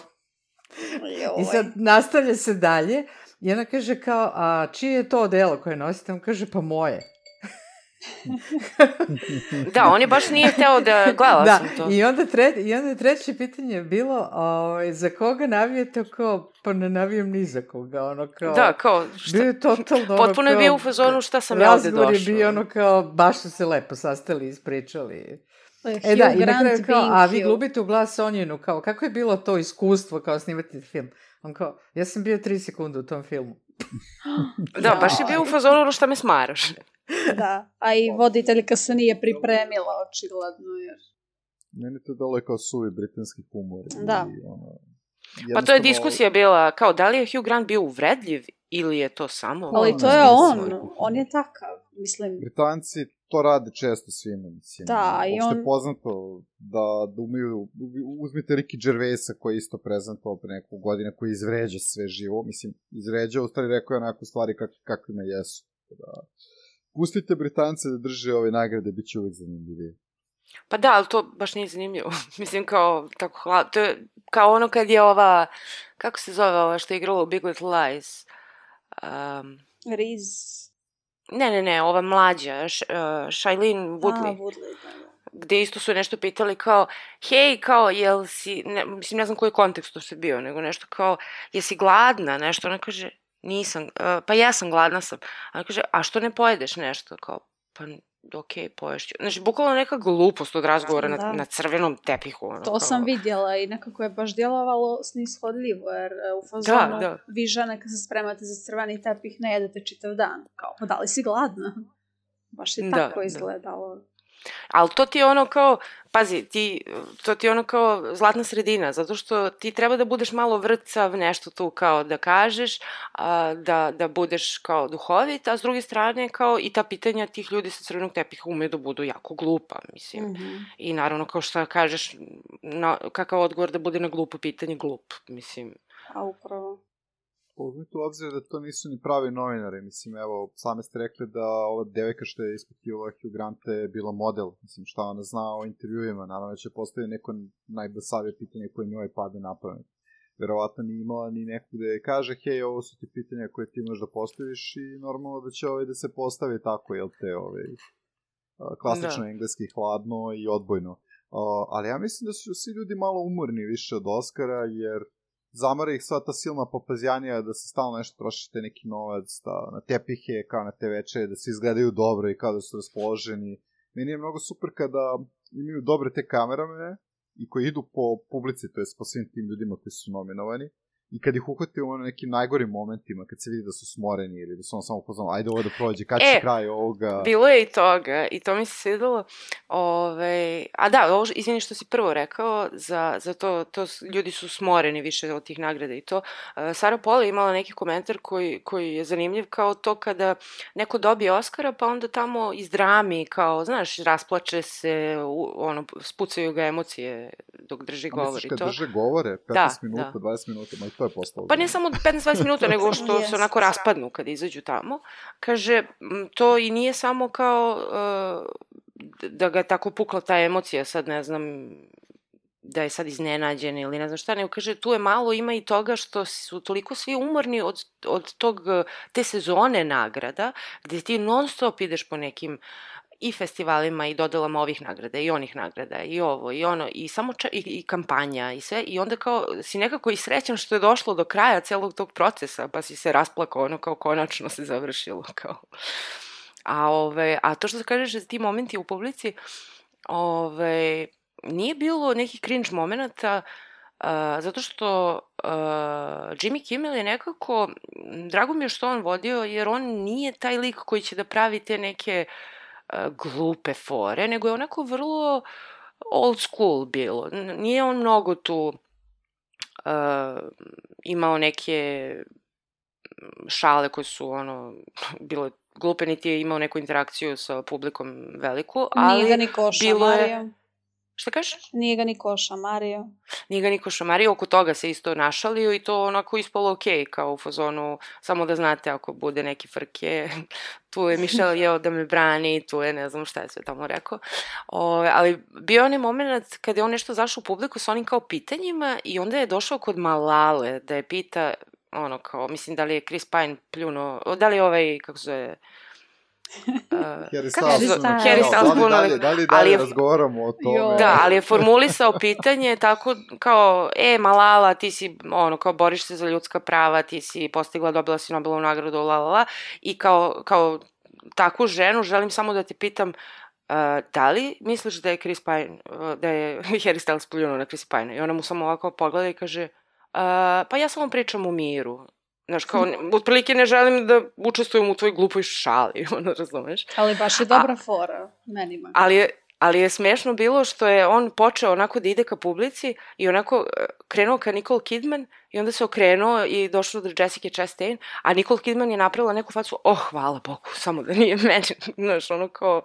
B: I sad nastavlja se dalje i ona kaže kao, a čije je to delo koje nosite? On kaže, pa moje
A: da, on je baš nije hteo da gledala
B: da,
A: sam to.
B: I onda, tre, I onda treće pitanje je bilo o, ovaj, za koga navijete kao, pa ne navijam ni za koga, ono kao...
A: Da, kao,
B: šta, bio je totalno
A: ono Potpuno je bio u fazonu šta sam ja ovde došao.
B: Razgovor je bio ono kao, baš su se lepo sastali i ispričali. E da, i na kraju kao, a vi glubite u glas Sonjinu, kao, kako je bilo to iskustvo kao snimati film? On kao, ja sam bio tri sekunde u tom filmu.
A: da, baš je bio u fazonu ono šta me smaraš. *laughs* *laughs*
D: Da, a i voditeljka se nije pripremila, očigledno, jer...
E: Meni to dalo kao suvi britanski humor.
D: Da.
E: I, ono,
A: Pa to je diskusija bila, kao da li je Hugh Grant bio uvredljiv ili je to samo...
D: Ali to je on, on je takav, mislim.
E: Britanci to rade često svima, mislim.
D: Da, i on...
E: je poznato da, da umiju, uzmite Ricky Gervaisa koji je isto prezentovao pre neku godina, koji izvređa sve živo, mislim, izvređa, u stvari rekao je onako stvari kak, kakvima jesu. Da, pustite Britance da drže ove nagrade, bit će uvek zanimljivije.
A: Pa da, ali to baš nije zanimljivo. *laughs* Mislim, kao, tako hladno. To je kao ono kad je ova, kako se zove ova što je igrala u Big Little Lies? Um,
D: Riz.
A: Ne, ne, ne, ova mlađa, š, uh, Shailene Woodley.
D: A, Woodley, da, da.
A: gde isto su nešto pitali kao, hej, kao, jel si, ne, mislim, ne znam koji kontekst to se bio, nego nešto kao, jesi gladna, nešto, ona kaže, nisam, uh, pa ja sam gladna sam. A ona kaže, a što ne pojedeš nešto, kao, pa ok, poješću. Znači, bukvalno neka glupost od razgovora da. na, na crvenom tepihu. Ono,
D: to
A: kao...
D: sam vidjela i nekako je baš djelovalo snishodljivo, jer e, u fazonu
A: Da, da.
D: vi žene kad se spremate za crveni tepih ne jedete čitav dan. Kao, pa da li si gladna? Baš je
A: Da,
D: tako
A: da. Ali to ti je ono kao, pazi, ti, to ti je ono kao zlatna sredina, zato što ti treba da budeš malo vrcav, nešto tu kao da kažeš, a, da, da budeš kao duhovit, a s druge strane kao i ta pitanja tih ljudi sa crvenog tepiha umeju da budu jako glupa, mislim.
D: Mhm.
A: I naravno kao što kažeš, na, kakav odgovor da bude na glupo pitanje, glup, mislim.
D: A upravo.
E: Uzmite u obzir da to nisu ni pravi novinari, mislim, evo, same ste rekli da ova devojka što je ispitivala Hugh Granta je bila model, mislim, šta ona zna o intervjuima, naravno da će postaviti neko najbasavije pitanje koje njoj pade na pamet. Verovatno nije imala ni neku da je kaže, hej, ovo su ti pitanja koje ti imaš da postaviš i normalno da će ovaj da se postavi tako, jel te, ovaj, klasično
A: Da.
E: engleski hladno i odbojno. A, ali ja mislim da su svi ljudi malo umorni više od Oscara, jer zamara ih sva ta silna papazjanija da se stalno nešto troši te neki novac, da na tepihe, kao na te večere, da se izgledaju dobro i kao da su raspoloženi. Meni je mnogo super kada imaju dobre te kamerame i koji idu po publici, to jest po svim tim ljudima koji su nominovani, i kad ih uhvati u ono nekim najgorim momentima, kad se vidi da su smoreni ili da su ono samo pozvano, ajde ovo da prođe, kad će
A: E,
E: kraj ovoga...
A: Bilo je i toga i to mi se svidelo. Ove, a da, ovo, izvini što si prvo rekao, za, za to, to ljudi su smoreni više od tih nagrada i to. E, Sara Pola je imala neki komentar koji, koji je zanimljiv kao to kada neko dobije Oscara pa onda tamo izdrami kao, znaš, rasplače se, u, ono, spucaju ga emocije dok drži
E: A
A: govor
E: misliš
A: i
E: kad
A: to.
E: drže govore, 15
A: Da,
E: minuta,
A: da.
E: 20 minuta, ma i to je postalo.
A: Pa ne samo 15-20 minuta, nego što se
D: Jeste.
A: onako raspadnu kad izađu tamo. Kaže, to i nije samo kao uh, da ga je tako pukla ta emocija, sad ne znam da je sad iznenađen ili ne znam šta, nego kaže tu je malo, ima i toga što su toliko svi umorni od, od tog, uh, te sezone nagrada, gde ti non stop ideš po nekim i festivalima i dodelama ovih nagrada i onih nagrada i ovo i ono i samo ča, i, i kampanja i sve i onda kao si nekako i srećan što je došlo do kraja celog tog procesa pa si se rasplakao ono kao konačno se završilo *laughs* kao. A ove a to što kažeš da ti momenti u publici ove nije bilo nekih cringe momenata Uh, zato što uh, Jimmy Kimmel je nekako, drago mi je što on vodio, jer on nije taj lik koji će da pravi te neke uh, glupe fore, nego je onako vrlo old school bilo. Nije on mnogo tu uh, imao neke šale koje su ono *laughs* bile glupe, niti je imao neku interakciju sa publikom veliku, ali
D: Nije niko
A: bilo je-. Šta kažeš?
D: Nije ga niko šamario.
A: Nije ga niko šamario, oko toga se isto našalio i to onako ispalo okej, kao u fazonu, samo da znate ako bude neke frke, *laughs* tu je Mišel jeo da me brani, tu je ne znam šta je sve tamo rekao. O, ali bio je onaj moment kada je on nešto zašao u publiku sa onim kao pitanjima i onda je došao kod Malale da je pita, ono kao, mislim da li je Chris Pine pljuno, da li je ovaj, kako se zove,
E: Harry
A: kako
E: Styles.
A: Harry
E: Da,
A: Styles
E: da
A: ali je-
E: razgovaramo o tome?
D: Jo.
A: Da, ali je formulisao pitanje tako kao, e, Malala, ti si, ono, kao boriš se za ljudska prava, ti si postigla, dobila si Nobelovu nagradu, la, la, la, i kao, kao takvu ženu želim samo da te pitam, uh, da li misliš da je Chris Pine, uh, da je *laughs* Harry Styles pljunuo na Chris Pine? I ona mu samo ovako pogleda i kaže, uh, pa ja samo pričam o miru. Znaš, kao, otprilike ne želim da učestvujem u tvojoj glupoj šali, *laughs* ono, razumeš?
D: Ali baš je dobra fora, menima.
A: Ali je, ali je smešno bilo što je on počeo onako da ide ka publici i onako e, krenuo ka Nicole Kidman i onda se okrenuo i došao do Jessica Chastain, a Nicole Kidman je napravila neku facu, oh, hvala Bogu, samo da nije *laughs* meni, znaš, ono kao,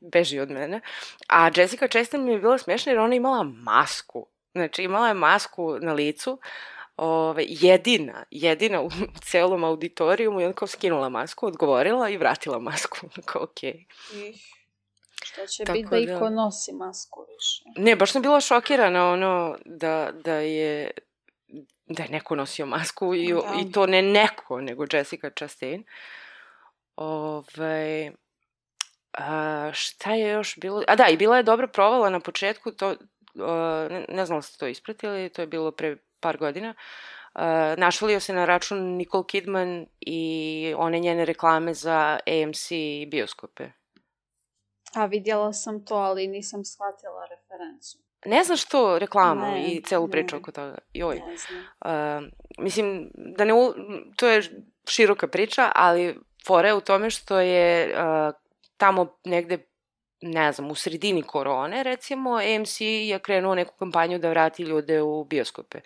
A: beži od mene. A Jessica Chastain mi je bila smešna jer ona je imala masku, znači imala je masku na licu, ove, jedina, jedina u *laughs* celom auditorijumu i onda kao skinula masku, odgovorila i vratila masku, *laughs* kao okej.
D: Ih, Šta će biti da
A: da.
D: iko nosi masku više?
A: Ne, baš sam bila šokirana ono da, da je da je neko nosio masku i,
D: Da.
A: i to ne neko, nego Jessica Chastain. Ove, A, šta je još bilo? A da, i bila je dobra provala na početku, to, a, ne, ne znam da ste to ispratili, to je bilo pre par godina. Uh, našalio se na račun Nicole Kidman i one njene reklame za AMC i bioskope.
D: A vidjela sam to, ali nisam shvatila referencu.
A: Ne znaš to reklamu
D: Ne,
A: i celu
D: ne.
A: priču oko toga? Joj.
D: Ne znam.
A: Uh, mislim, da ne u... to je široka priča, ali fora je u tome što je uh, tamo negde ne znam, u sredini korone, recimo, AMC je krenuo neku kampanju da vrati ljude u bioskope.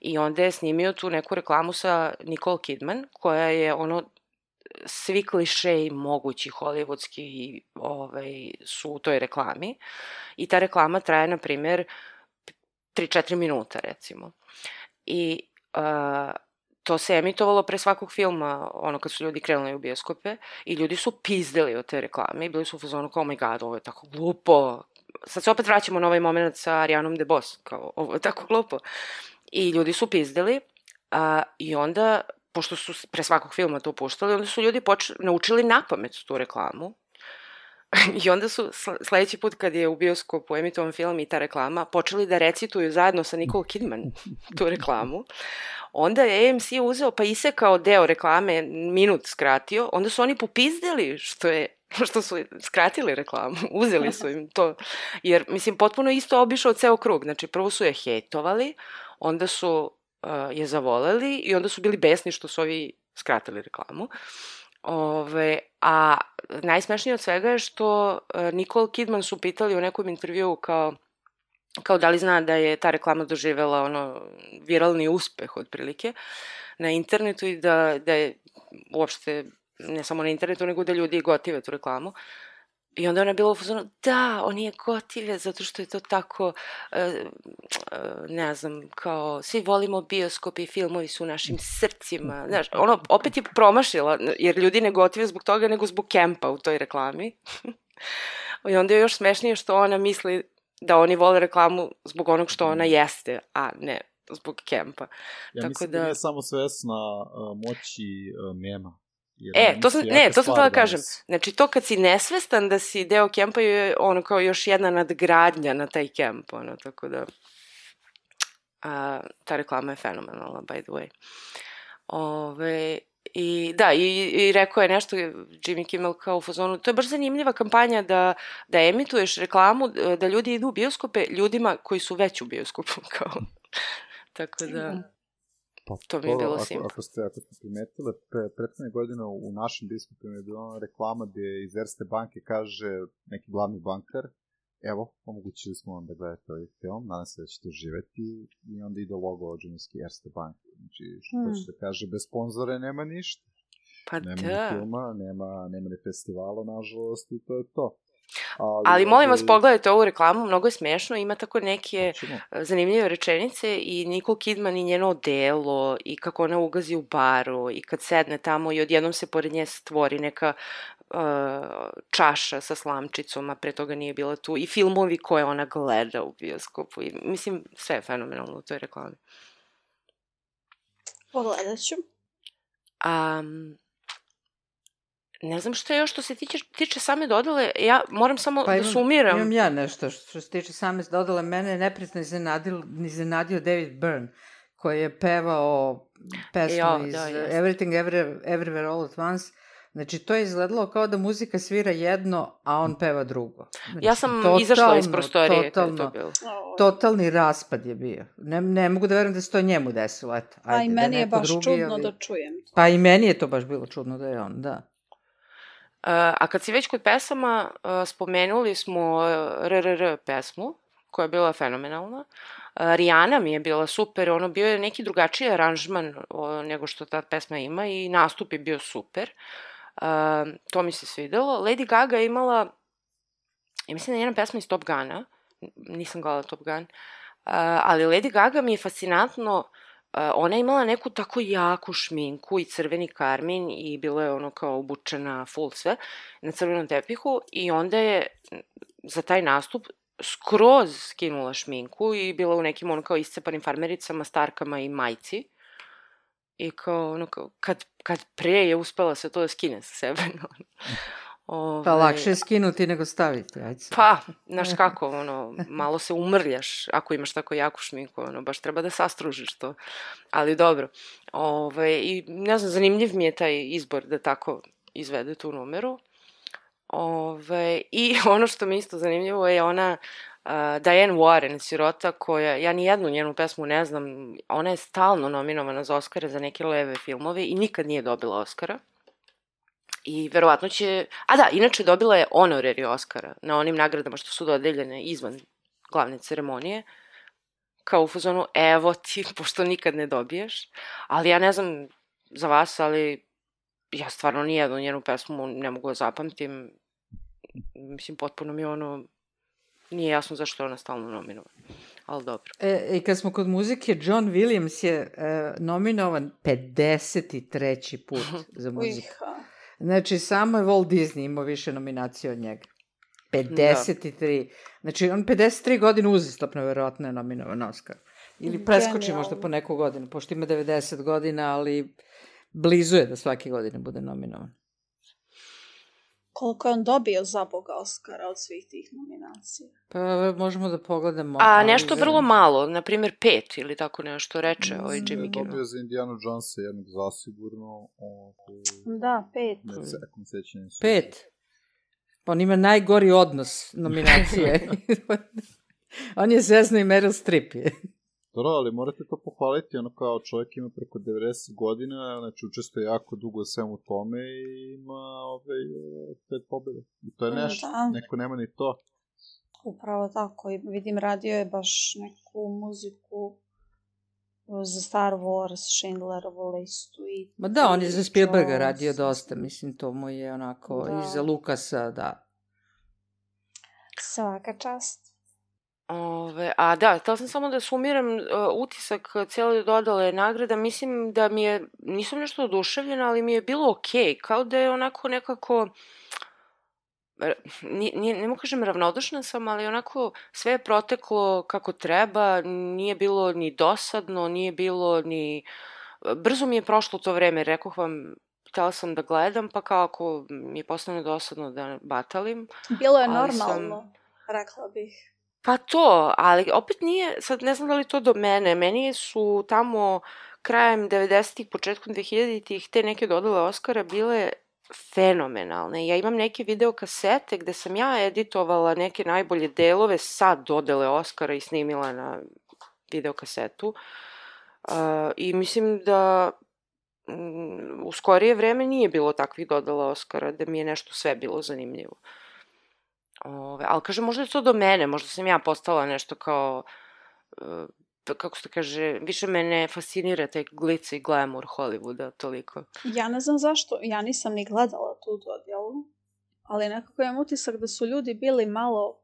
A: I onda je snimio tu neku reklamu sa Nicole Kidman, koja je ono, svi klišeji mogući hollywoodski ovaj, su u toj reklami. I ta reklama traje, na primjer, 3-4 minuta, recimo. I uh, to se emitovalo pre svakog filma, ono kad su ljudi krenuli u bioskope i ljudi su pizdeli od te reklame i bili su u fazonu kao, oh my god, ovo je tako glupo. Sad se opet vraćamo na ovaj moment sa Arianom DeBose, kao, ovo je tako glupo. I ljudi su pizdeli a, i onda, pošto su pre svakog filma to puštali, onda su ljudi poč naučili na pamet tu reklamu. *laughs* I onda su sl- sledeći put kad je u bioskopu emitovan film i ta reklama, počeli da recituju zajedno sa Nicole Kidman *laughs* tu reklamu. Onda je AMC uzeo pa isekao deo reklame, minut skratio, onda su oni popizdeli što je *laughs* što su skratili reklamu, uzeli su im to, jer, mislim, potpuno isto obišao ceo krug, znači, prvo su je hejtovali, onda su uh, je zavoleli i onda su bili besni što su ovi skratili reklamu. Ove, a najsmešnije od svega je što uh, Nicole Kidman su pitali u nekom intervjuu kao kao da li zna da je ta reklama doživela ono viralni uspeh otprilike na internetu i da, da je uopšte ne samo na internetu nego da ljudi gotive tu reklamu I onda ona je bila u fazonu, da, on je gotive zato što je to tako, e, ne znam, kao, svi volimo bioskop i filmovi su u našim srcima. Znaš, ono, opet je promašila, jer ljudi ne gotive zbog toga, nego zbog kempa u toj reklami. *laughs* I onda je još smešnije što ona misli da oni vole reklamu zbog onog što ona jeste, a ne zbog kempa.
E: Ja
A: Tako
E: mislim da...
A: da-
E: nije samo svesna uh, moći uh, mema. Jer
A: E, to sam, ne, to sam htela da kažem.
E: danas.
A: Znači, to kad si nesvestan da si deo kempa je ono kao još jedna nadgradnja na taj kemp, ono, tako da... A, ta reklama je fenomenalna, by the way. Ove, I da, i, i rekao je nešto Jimmy Kimmel kao u fazonu, to je baš zanimljiva kampanja da, da emituješ reklamu, da ljudi idu u bioskope ljudima koji su već u bioskopu, *laughs* kao. Tako da,
C: Pa,
A: To mi je bilo
E: ako,
A: simpa.
E: ako ste, ako ste primetile, pre, prethodne godine u našim biskupima je bila reklama gde iz Erste banke kaže neki glavni bankar, evo, omogućili smo vam da gledate ovaj film, nadam se da ćete uživati, i onda ide logo ođenovski Erste banke. Znači, što
D: Hmm.
E: hmm. će da kaže, bez sponzore nema ništa.
A: pa
E: Nema ni
A: da.
E: filma, nema, nema ni festivala, nažalost, i to je to. Ali,
A: Ali molim vas,
E: ovaj,
A: pogledajte ovu reklamu, mnogo je smešno, ima tako neke zanimljive rečenice i Nicole Kidman i njeno delo i kako ona ugazi u baru i kad sedne tamo i odjednom se pored nje stvori neka uh, čaša sa slamčicom, a pre toga nije bila tu i filmovi koje ona gleda u bioskopu i mislim sve je fenomenalno u toj reklami.
D: Pogledat ću.
A: Um, ne znam što je još što se tiče, tiče same dodale, ja moram samo
B: Pa
A: da
B: imam,
A: sumiram.
B: imam ja nešto što, što se tiče same dodale. Mene je neprijatno iznenadio, iznenadio David Byrne, koji je pevao pesmu
A: Jo,
B: iz
A: da.
B: Everything Everywhere, Everywhere All at Once. Znači, to je izgledalo kao da muzika svira jedno, a on peva drugo. Znači,
A: Ja sam izašla iz prostorije kad je to
B: totalno,
A: bilo.
B: Totalni raspad je bio. Ne, ne mogu da verujem da se to njemu desilo, eto.
D: A i
B: da
D: meni je
B: neko
D: baš
B: drugi,
D: čudno
B: ali-
D: da čujem.
B: Pa i meni je to baš bilo čudno da je on, da.
A: A kad si već kod pesama, uh, spomenuli smo RRR pesmu, koja je bila fenomenalna. Uh, Rijana mi je bila super, ono bio je neki drugačiji aranžman nego što ta pesma ima i nastup je bio super. Uh, to mi se svidelo. Lady Gaga je imala, ja mislim da je njena pesma iz Top Guna, nisam gledala Top Gun, ali Lady Gaga mi je fascinantno ona je imala neku tako jaku šminku i crveni karmin i bila je ono kao obučena full sve na crvenom tepihu i onda je za taj nastup skroz skinula šminku i bila u nekim ono kao iscepanim farmericama, starkama i majci. I kao ono kao, kad, kad pre je uspela sve to da skine sa sebe. *laughs* Ove,
B: Pa lakše je skinuti nego staviti, ajde.
A: Pa, znaš kako, ono, malo se umrljaš ako imaš tako jaku šminku, ono, baš treba da sastružiš to. Ali dobro. Ove, I ne znam, zanimljiv mi je taj izbor da tako izvede tu numeru. Ove, I *laughs* ono što mi isto zanimljivo je ona uh, Diane Warren, sirota, koja, ja ni jednu njenu pesmu ne znam, ona je stalno nominovana za Oscara za neke leve filmove i nikad nije dobila Oscara. I verovatno će... A da, inače dobila je honorary Oscara na onim nagradama što su dodeljene izvan glavne ceremonije. Kao u fazonu, evo ti, *laughs* pošto nikad ne dobiješ. Ali ja ne znam za vas, ali ja stvarno nijednu njenu pesmu ne mogu da zapamtim. Mislim, potpuno mi ono... Nije jasno zašto je ona stalno nominovana. Ali dobro.
B: E, I kad smo kod muzike, John Williams je e, nominovan 53. put za muziku. Znači, samo je Walt Disney imao više nominacija od njega. 53. Da. Znači, on 53 godine uzistopno verovatno je nominovan Oscar. Ili preskoči
D: Genijalno.
B: možda po neku godinu, pošto ima 90 godina, ali blizu je da svake godine bude nominovan.
D: Koliko je on dobio za Boga Oscara od svih tih nominacija?
B: Pa možemo da pogledamo.
A: A nešto
B: za-
A: vrlo malo, na primjer pet ili tako nešto reče ovaj
E: Mm,
A: Jimmy Kimmel.
E: Dobio za Indiana Jonesa jednog zasigurno. Ovaj,
D: Da, pet.
E: ne se, ako me sećanje su.
B: Pet. Pa on ima najgori odnos nominacije. *laughs* *laughs* on je zezno i Meryl Streep je.
E: Dobro, ali morate to pohvaliti, ono kao čovjek ima preko 90 godina, znači učestvuje jako dugo u svemu tome i ima ovaj, e, pet pobjede. I to je
D: Mm,
E: nešto,
D: da.
E: neko nema ni to.
D: Upravo tako. I vidim, radio je baš neku muziku za Star Wars, Schindlerovu listu i...
B: Ma da, on je za Spielberga
D: Jones.
B: radio dosta, mislim, to mu je onako,
D: Da.
B: i za Lukasa, da.
D: Svaka čast.
A: Ove, a da, htela sam samo da sumiram uh, utisak cijele dodale nagrada. Mislim da mi je, nisam nešto oduševljena, ali mi je bilo okej. Okay. Kao da je onako nekako, nije, nije, ne mogu kažem ravnodušna sam, ali onako sve je proteklo kako treba, nije bilo ni dosadno, nije bilo ni... Brzo mi je prošlo to vreme, rekoh vam, htela sam da gledam, pa kao ako mi je postane dosadno da batalim,
D: Bilo je
A: Ali sam-
D: normalno, rekla bih.
A: Pa to, ali opet nije, sad ne znam da li to do mene, meni su tamo krajem 90-ih, početkom 2000-ih te neke dodale Oscara bile fenomenalne. Ja imam neke video kasete gde sam ja editovala neke najbolje delove sa dodele Oscara i snimila na video kasetu. Uh, I mislim da mm, u skorije vreme nije bilo takvih dodala Oscara, da mi je nešto sve bilo zanimljivo. Ove, ali kažem, možda je to do mene, možda sam ja postala nešto kao, uh, kako se to kaže, više me ne fascinira taj glica i glamour Hollywooda toliko.
D: Ja ne znam zašto, ja nisam ni gledala tu dodjelu, ali nekako imam utisak da su ljudi bili malo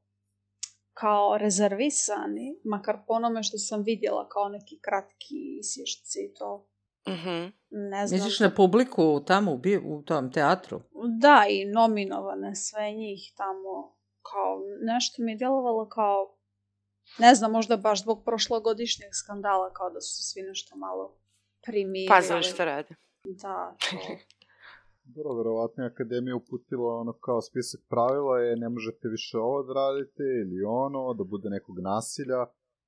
D: kao rezervisani, makar po onome što sam vidjela kao neki kratki isješci i to.
A: Mhm.
D: Ne znam.
B: Misliš na publiku tamo u, u tom teatru?
D: Da, i nominovane sve njih tamo, kao nešto mi je djelovalo kao, ne znam, možda baš zbog prošlogodišnjeg skandala, kao da su se svi nešto malo primirili.
A: Pazili šta rade.
D: Da, to. *laughs*
E: Dobro, verovatno je akademija uputila ono kao spisak pravila je ne možete više ovo da radite ili ono, da bude nekog nasilja.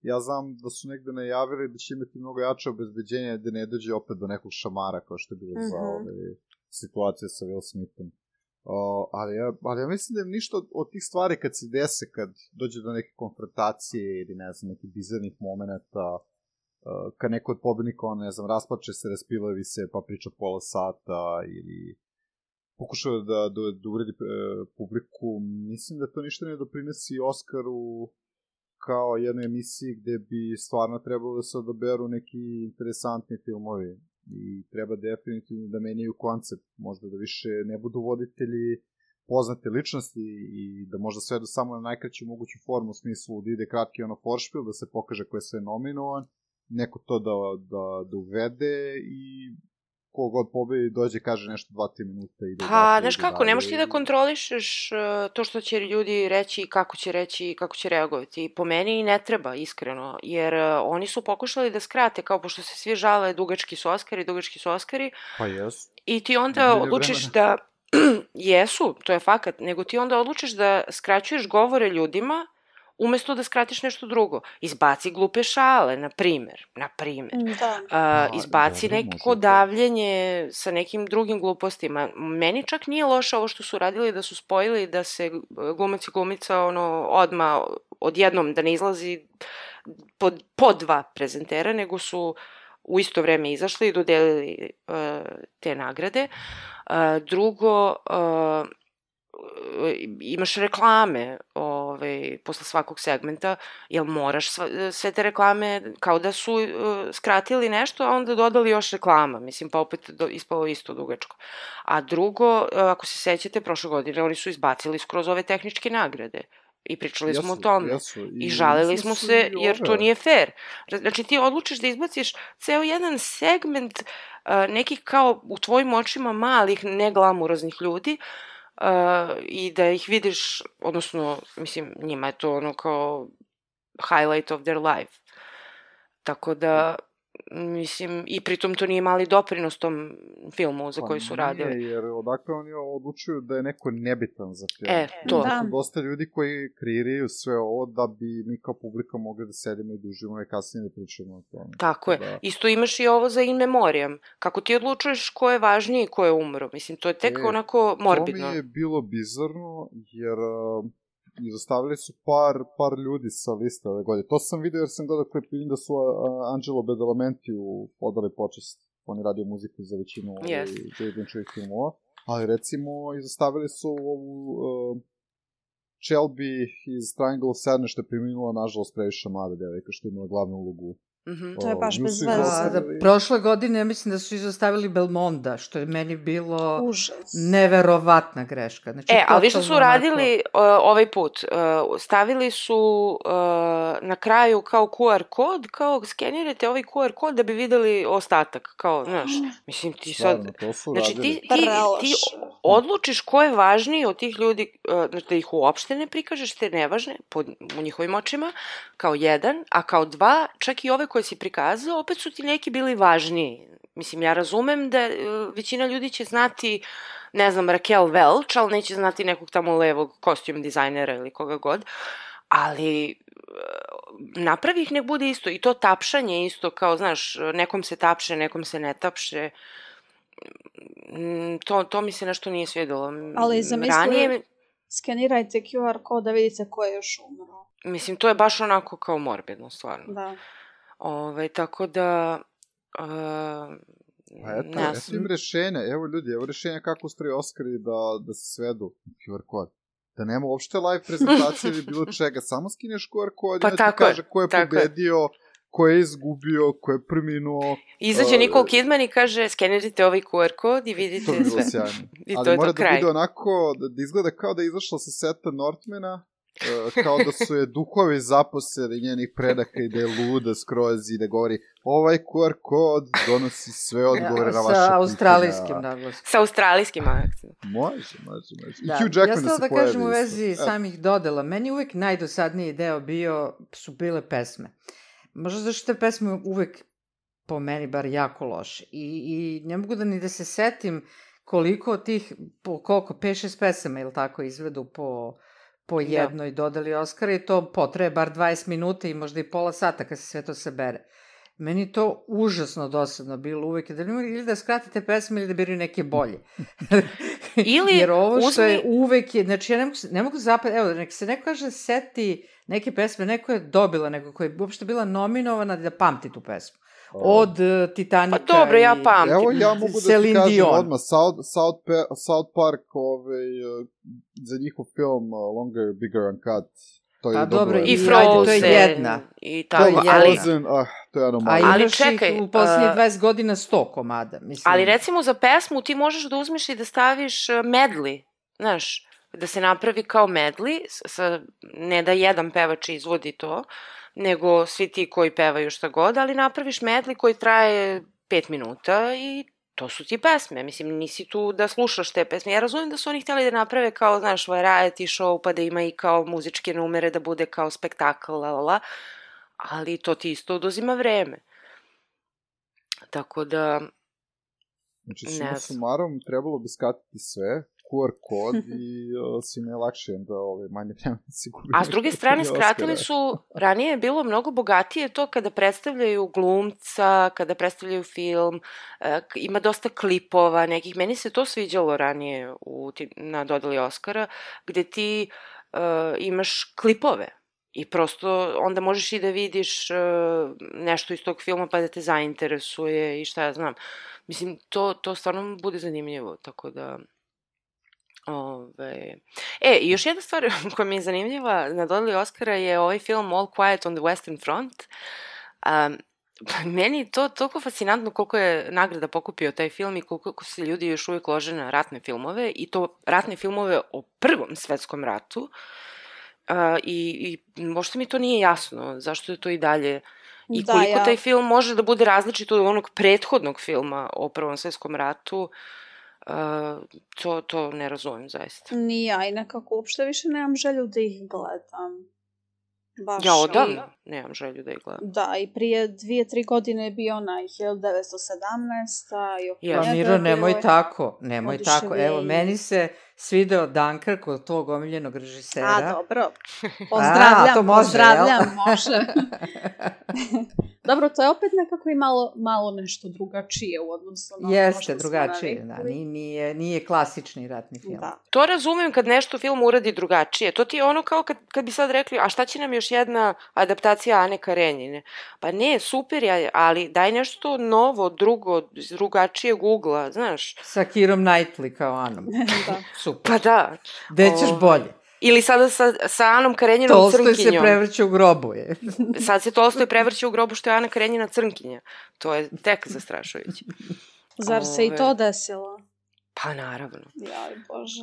E: Ja znam da su negde najavili da će imati mnogo jače obezbeđenje da ne dođe opet do nekog šamara kao što je bilo za
D: Mhm.
E: ove situacije sa Will Smithom. O, ali, ja, ali ja mislim da je ništa od, od tih stvari kad se dese, kad dođe do neke konfrontacije ili ne znam, nekih bizarnih momenta, uh, kad neko od pobednika, on, ne znam, rasplače se, raspilevi se, pa priča pola sata ili pokušava da, da, da uredi e, publiku, mislim da to ništa ne doprinosi Oskaru kao jednoj emisiji gde bi stvarno trebalo da se odaberu neki interesantni filmovi i treba definitivno da menjaju koncept, možda da više ne budu voditelji poznate ličnosti i da možda svedu samo na najkraću moguću formu u smislu da ide kratki ono foršpil, da se pokaže ko je sve nominovan, neko to da, da, da uvede i kogod pobedi dođe kaže nešto 2-3 minuta i ide
A: Pa, znaš kako, ne možeš ti da kontrolišeš uh, to što će ljudi reći i kako će reći i kako će reagovati. I po meni i ne treba, iskreno, jer uh, oni su pokušali da skrate, kao pošto se svi žale dugački su Oskari, dugački su Oskari,
E: Pa jes.
A: I ti onda odlučiš
E: vremena.
A: da *clears throat* jesu, to je fakat, nego ti onda odlučiš da skraćuješ govore ljudima umesto da skratiš nešto drugo. Izbaci glupe šale, na primer, na primer.
D: Da.
A: A,
C: Da,
A: izbaci
C: dobro,
A: neko davljenje sa nekim drugim glupostima. Meni čak nije loše ovo što su radili da su spojili da se glumac i glumica ono odma odjednom da ne izlazi po, po dva prezentera, nego su u isto vreme izašli i dodelili uh, te nagrade. Uh, drugo, uh, imaš reklame ovaj, posle svakog segmenta, jel moraš sva, sve te reklame kao da su uh, skratili nešto, a onda dodali još reklama, mislim, pa opet do, ispalo isto dugačko. A drugo, uh, ako se sećate, prošle godine oni su izbacili skroz ove tehničke nagrade i pričali smo o tome.
E: Jesu,
A: I žalili
E: mislim
A: smo se
E: i
A: jer to nije fair. Znači ti odlučiš da izbaciš ceo jedan segment uh, nekih kao u tvojim očima malih neglamuroznih ljudi uh, i da ih vidiš, odnosno, mislim, njima je to ono kao highlight of their life. Tako da, mislim, i pritom to nije mali doprinos tom filmu za
E: Pa
A: koji su
E: nije,
A: radili.
E: jer odakle oni odlučuju da je neko nebitan za film.
A: E, to.
D: Da.
E: dosta ljudi koji kreiraju sve ovo da bi mi kao publika mogli da sedimo i da uživamo i kasnije da pričamo o tome.
A: Tako je.
E: Da.
A: Isto imaš i ovo za in memoriam. Kako ti odlučuješ ko je važniji i ko je umro? Mislim, to je tek
E: E,
A: onako morbidno.
E: To mi je bilo bizarno, jer uh, izostavili su par, par ljudi sa liste ove godine. To sam vidio jer sam gledao klip, vidim da su uh, Angelo Badalamenti u odali počest. On je radio muziku za većinu
A: Yes.
E: Lynch'ovih filmova. Ali recimo, izostavili su ovu uh, Shelby iz Triangle Sadness što je preminula, nažalost, previše mlada devojka što je imala glavnu ulogu.
A: Mhm.
D: To je baš bez veze.
B: A,
E: izostavili-
B: da, prošle godine ja mislim da su izostavili Belmonda, što je meni bilo
D: Užas.
B: neverovatna greška. Znači,
A: E, ali vi što su radili uh, ovaj put? Uh, stavili su uh, na kraju kao QR kod, kao skenirajte ovaj QR kod da bi videli ostatak, kao, znaš, mislim ti sad...
E: Stvarno, to su
A: Znači ti, ti, ti odlučiš ko je važniji od tih ljudi, uh, znači da ih uopšte ne prikažeš, te nevažne, pod, u njihovim očima, kao jedan, a kao dva, čak i ove koje si prikazao, opet su ti neki bili važniji. Mislim, ja razumem da uh, većina ljudi će znati, ne znam, Raquel Welch, ali neće znati nekog tamo levog kostjum dizajnera ili koga god, ali uh, napravi ih nek bude isto i to tapšanje isto kao znaš nekom se tapše nekom se ne tapše Mm, to, to mi se nešto nije svidelo.
D: Ali zamisli-
A: Ranije,
D: Skenirajte QR kod da vidite ko je još umro.
A: mislim, to je baš onako kao morbidno, stvarno.
D: Da.
A: Ove, tako da... Uh,
E: Pa eto,
A: ne
E: eto im rešenja, evo ljudi, evo rešenja kako ustraju Oscari da, da se svedu QR kod. Da nema uopšte live prezentacije ili bilo *laughs* čega, samo skineš QR kod
A: Pa
E: i ti
A: je,
E: kaže ko je
A: je.
E: pobedio, ko je izgubio, ko je preminuo.
A: Izađe
E: Uh,
A: Nicole Kidman i kaže skenirajte ovaj QR kod i
E: To
A: vidite
E: bi bilo
A: sve.
E: sjajno.
A: I
E: Ali
A: to je
E: mora
A: to
E: da
A: kraj.
E: bude onako, da, da izgleda kao da je izašla sa seta Northmana, uh, kao da su je duhovi zaposeli njenih predaka i da je luda skroz i da govori ovaj QR kod donosi sve odgovore na vaše
B: Sa
E: pitanja.
B: australijskim naglaskom.
A: Sa australijskim akcentom.
E: Može, može, može. I
B: Da.
E: Hugh Jackman
B: ja
E: da
B: sam
E: se
B: da
E: pojavi
B: kažem u
E: isto.
B: vezi
E: E,
B: samih dodela. Meni uvek najdosadniji deo bio, su bile pesme. Možda zato što te pesme uvek po meni bar jako loše. I, i ne mogu da ni da se setim koliko tih, po koliko, 5-6 pesama ili tako izvedu po, po
A: Da.
B: jednoj dodali Oscara i to potraje bar 20 minuta i možda i pola sata kad se sve to sebere. Meni je to užasno dosadno bilo uvek, da li ili da skratite pesme ili da biraju neke bolje. *laughs*
A: Ili
B: Jer ovo što je
A: uzmi-
B: uvek, je, znači ja ne mogu, ne mogu zapad, evo, nek se neko kaže seti neke pesme, neko je dobila, nego koja je uopšte bila nominovana da pamti tu pesmu. Od uh, Titanika
A: Pa dobro, ja pamtim.
E: Evo ja mogu da ti kažem
B: Dion.
E: odmah, South, South, Pe South Park ovaj, uh, za njihov film uh, Longer, Bigger and Cut. To je
B: Pa
E: dobro.
B: dobro,
A: I Frozen.
B: ajde, to je jedna.
A: I
B: To je
A: tako, ali,
E: Frozen, ah, to je
B: A
E: anomalija.
A: Ali
B: imaš
A: čekaj,
B: ih u poslednje
A: uh,
B: 20 godina 100 komada. Mislim.
A: ali recimo za pesmu ti možeš da uzmeš i da staviš medli, znaš, da se napravi kao medli, sa, ne da jedan pevač izvodi to, nego svi ti koji pevaju šta god, ali napraviš medli koji traje 5 minuta i to su ti pesme. Mislim, nisi tu da slušaš te pesme. Ja razumijem da su oni htjeli da naprave kao, znaš, variety show, pa da ima i kao muzičke numere, da bude kao spektakl, la, la, la. Ali to ti isto oduzima vreme. Tako da,
E: Znači, suma sumarom trebalo bi skatiti sve. QR kod i uh, svima je lakše da ove, manje vremena *laughs* se gubi.
A: A s druge strane, skratili su, ranije je bilo mnogo bogatije to kada predstavljaju glumca, kada predstavljaju film, e, ima dosta klipova nekih. Meni se to sviđalo ranije u, na dodali Oscara, gde ti uh, imaš klipove I prosto onda možeš i da vidiš uh, nešto iz tog filma pa da te zainteresuje i šta ja znam. Mislim, to, to stvarno bude zanimljivo, tako da... Ove... E, i još jedna stvar *laughs* koja mi je zanimljiva na dodali Oscara je ovaj film All Quiet on the Western Front. Um, meni je to toliko fascinantno koliko je nagrada pokupio taj film i koliko se ljudi još uvijek lože na ratne filmove i to ratne filmove o prvom svetskom ratu. Uh, i, I možda mi to nije jasno, zašto je to i dalje I da, koliko ja. taj film može da bude različit od onog prethodnog filma o Prvom svetskom ratu, uh, to, to ne razumem zaista.
D: Ni ja i nekako uopšte više nemam želju da ih gledam.
A: Baš ja odavno. Nemam želju da ih gledam.
D: Da, i prije dvije, tri godine je bio onaj 1917. I
B: ok, ja, Miro, nemoj je... tako, nemoj tako. Evo, meni se svideo Dunkirk od tog omiljenog režisera.
D: A, dobro. *laughs* Pozdravljam, A, to može, pozdravljam, jel? *laughs* može. *laughs* dobro, to je opet nekako i malo, malo nešto drugačije u odnosu na
B: Jeste, drugačije, da. Nije, nije, nije klasični ratni film. Da.
A: To razumem kad nešto film uradi drugačije. To ti je ono kao kad, kad bi sad rekli, a šta će nam još jedna adaptacija Ane Karenjine? Pa ne, super je, ali daj nešto novo, drugo, drugačije ugla, znaš.
B: Sa Kirom Knightley kao Anom. *laughs*
D: da
A: super. Pa da.
B: Gde ćeš bolje?
A: Ili sada sa, sa Anom Karenjinom Tolstoj
B: crnkinjom. Tolstoj se prevrće u grobu, je. *laughs*
A: Sad se Tolstoj prevrće u grobu što je Ana Karenjina crnkinja. To je tek zastrašujuće.
D: Zar se i to desilo?
A: Pa naravno.
D: Jaj, bože.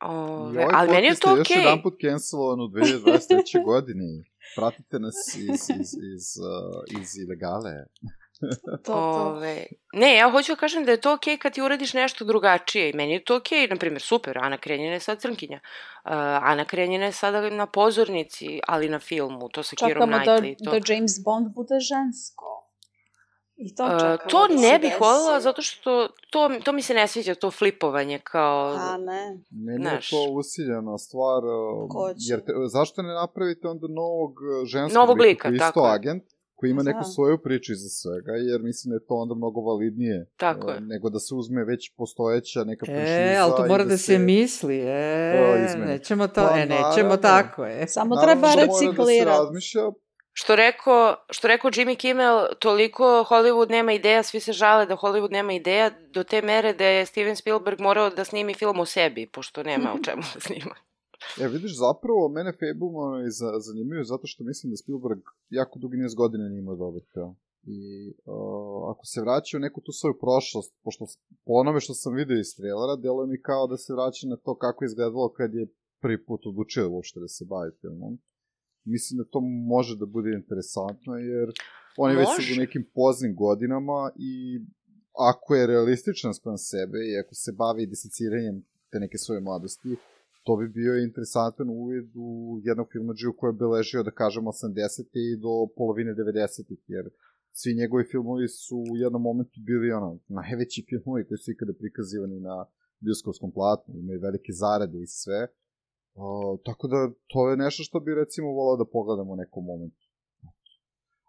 E: Ove, ovaj ali meni je to okej. Okay. još jedan put cancelovan u *laughs* 2023. godini. Pratite nas iz, iz, iz, uh, iz ilegale. *laughs*
A: to, to. Ove, ne, ja hoću da kažem da je to okej okay kad ti uradiš nešto drugačije i meni je to okej, okay, na primjer, super, Ana Krenjina je sad crnkinja. Uh, Ana Krenjina je sada na pozornici, ali na filmu, to sa Kirom Knightley.
D: Čekamo da, da James Bond bude žensko. I to čekamo
A: uh, To da ne bih volila, zato što to, to mi se ne sviđa, to flipovanje kao...
D: A ne.
E: Meni naš... je to usiljena stvar, Koće. jer te, zašto ne napravite onda novog ženskog
A: novog lika,
E: lika,
A: tako
E: isto agent, koji ima neku da. svoju priču iza svega, jer mislim da je to onda mnogo validnije.
A: Tako je.
E: Nego da se uzme već postojeća neka franšiza.
B: E, ali to mora da, da se, misli, e, nećemo to, pa, e, nećemo naravno, tako, e.
D: Samo naravno, treba reciklirati. Da se razmišlja,
A: Što rekao, što rekao Jimmy Kimmel, toliko Hollywood nema ideja, svi se žale da Hollywood nema ideja, do te mere da je Steven Spielberg morao da snimi film o sebi, pošto nema o čemu da snima.
E: E, vidiš, zapravo, mene Fable za, zanimaju zato što mislim da Spielberg jako dugi niz godina nije imao dobar film. I uh, ako se vraća u neku tu svoju prošlost, pošto po onome što sam vidio iz trailera, deluje mi kao da se vraća na to kako je izgledalo kad je prvi put odlučio uopšte da se bavi filmom. Mislim da to može da bude interesantno, jer on je već u nekim poznim godinama i ako je realističan sprem sebe i ako se bavi disiciranjem te neke svoje mladosti, to bi bio interesantan uvid u jednog filmađiju koji je beležio, da kažemo, 80. i do polovine 90. jer svi njegovi filmovi su u jednom momentu bili ono, najveći filmovi koji su ikada prikazivani na bioskovskom platnu, imaju velike zarade i sve. O, tako da to je nešto što bi recimo volao da pogledamo u nekom momentu.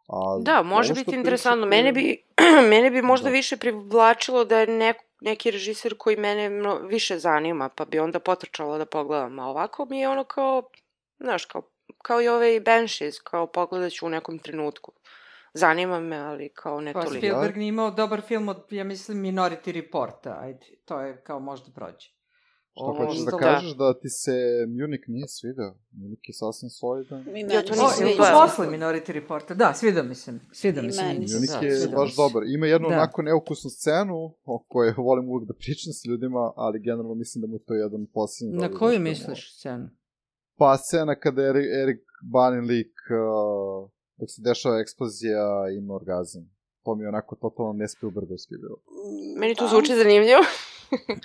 A: A, da, može biti interesantno. Pričate... Mene bi, *clears throat* mene bi možda da. više privlačilo da je neko neki režiser koji mene mno, više zanima, pa bi onda potrčala da pogledam. A ovako mi je ono kao, znaš, kao, kao i ovaj Banshees, kao pogledat ću u nekom trenutku. Zanima me, ali kao ne pa, toliko.
B: Pa Spielberg nije imao dobar film od, ja mislim, Minority Reporta, ajde, to je kao možda prođe.
E: Šta Ovo, hoćeš da, da kažeš da ti se Munich nije svidao? Munich je sasvim solidan.
B: Ja to nisam vidio. Posle Minority Reporta, da, svidao mi se. Svidao mi se.
E: Munich da, je baš dobar. Ima jednu da. onako neukusnu scenu o kojoj volim uvek da pričam sa ljudima, ali generalno mislim da mu to je jedan posljednji.
B: Na koju misliš scenu?
E: Pa scena kada je Erik Banin lik uh, dok se dešava eksplozija ima orgazam. To mi je onako totalno ne Spielbergovski bilo.
A: Meni to zvuči zanimljivo.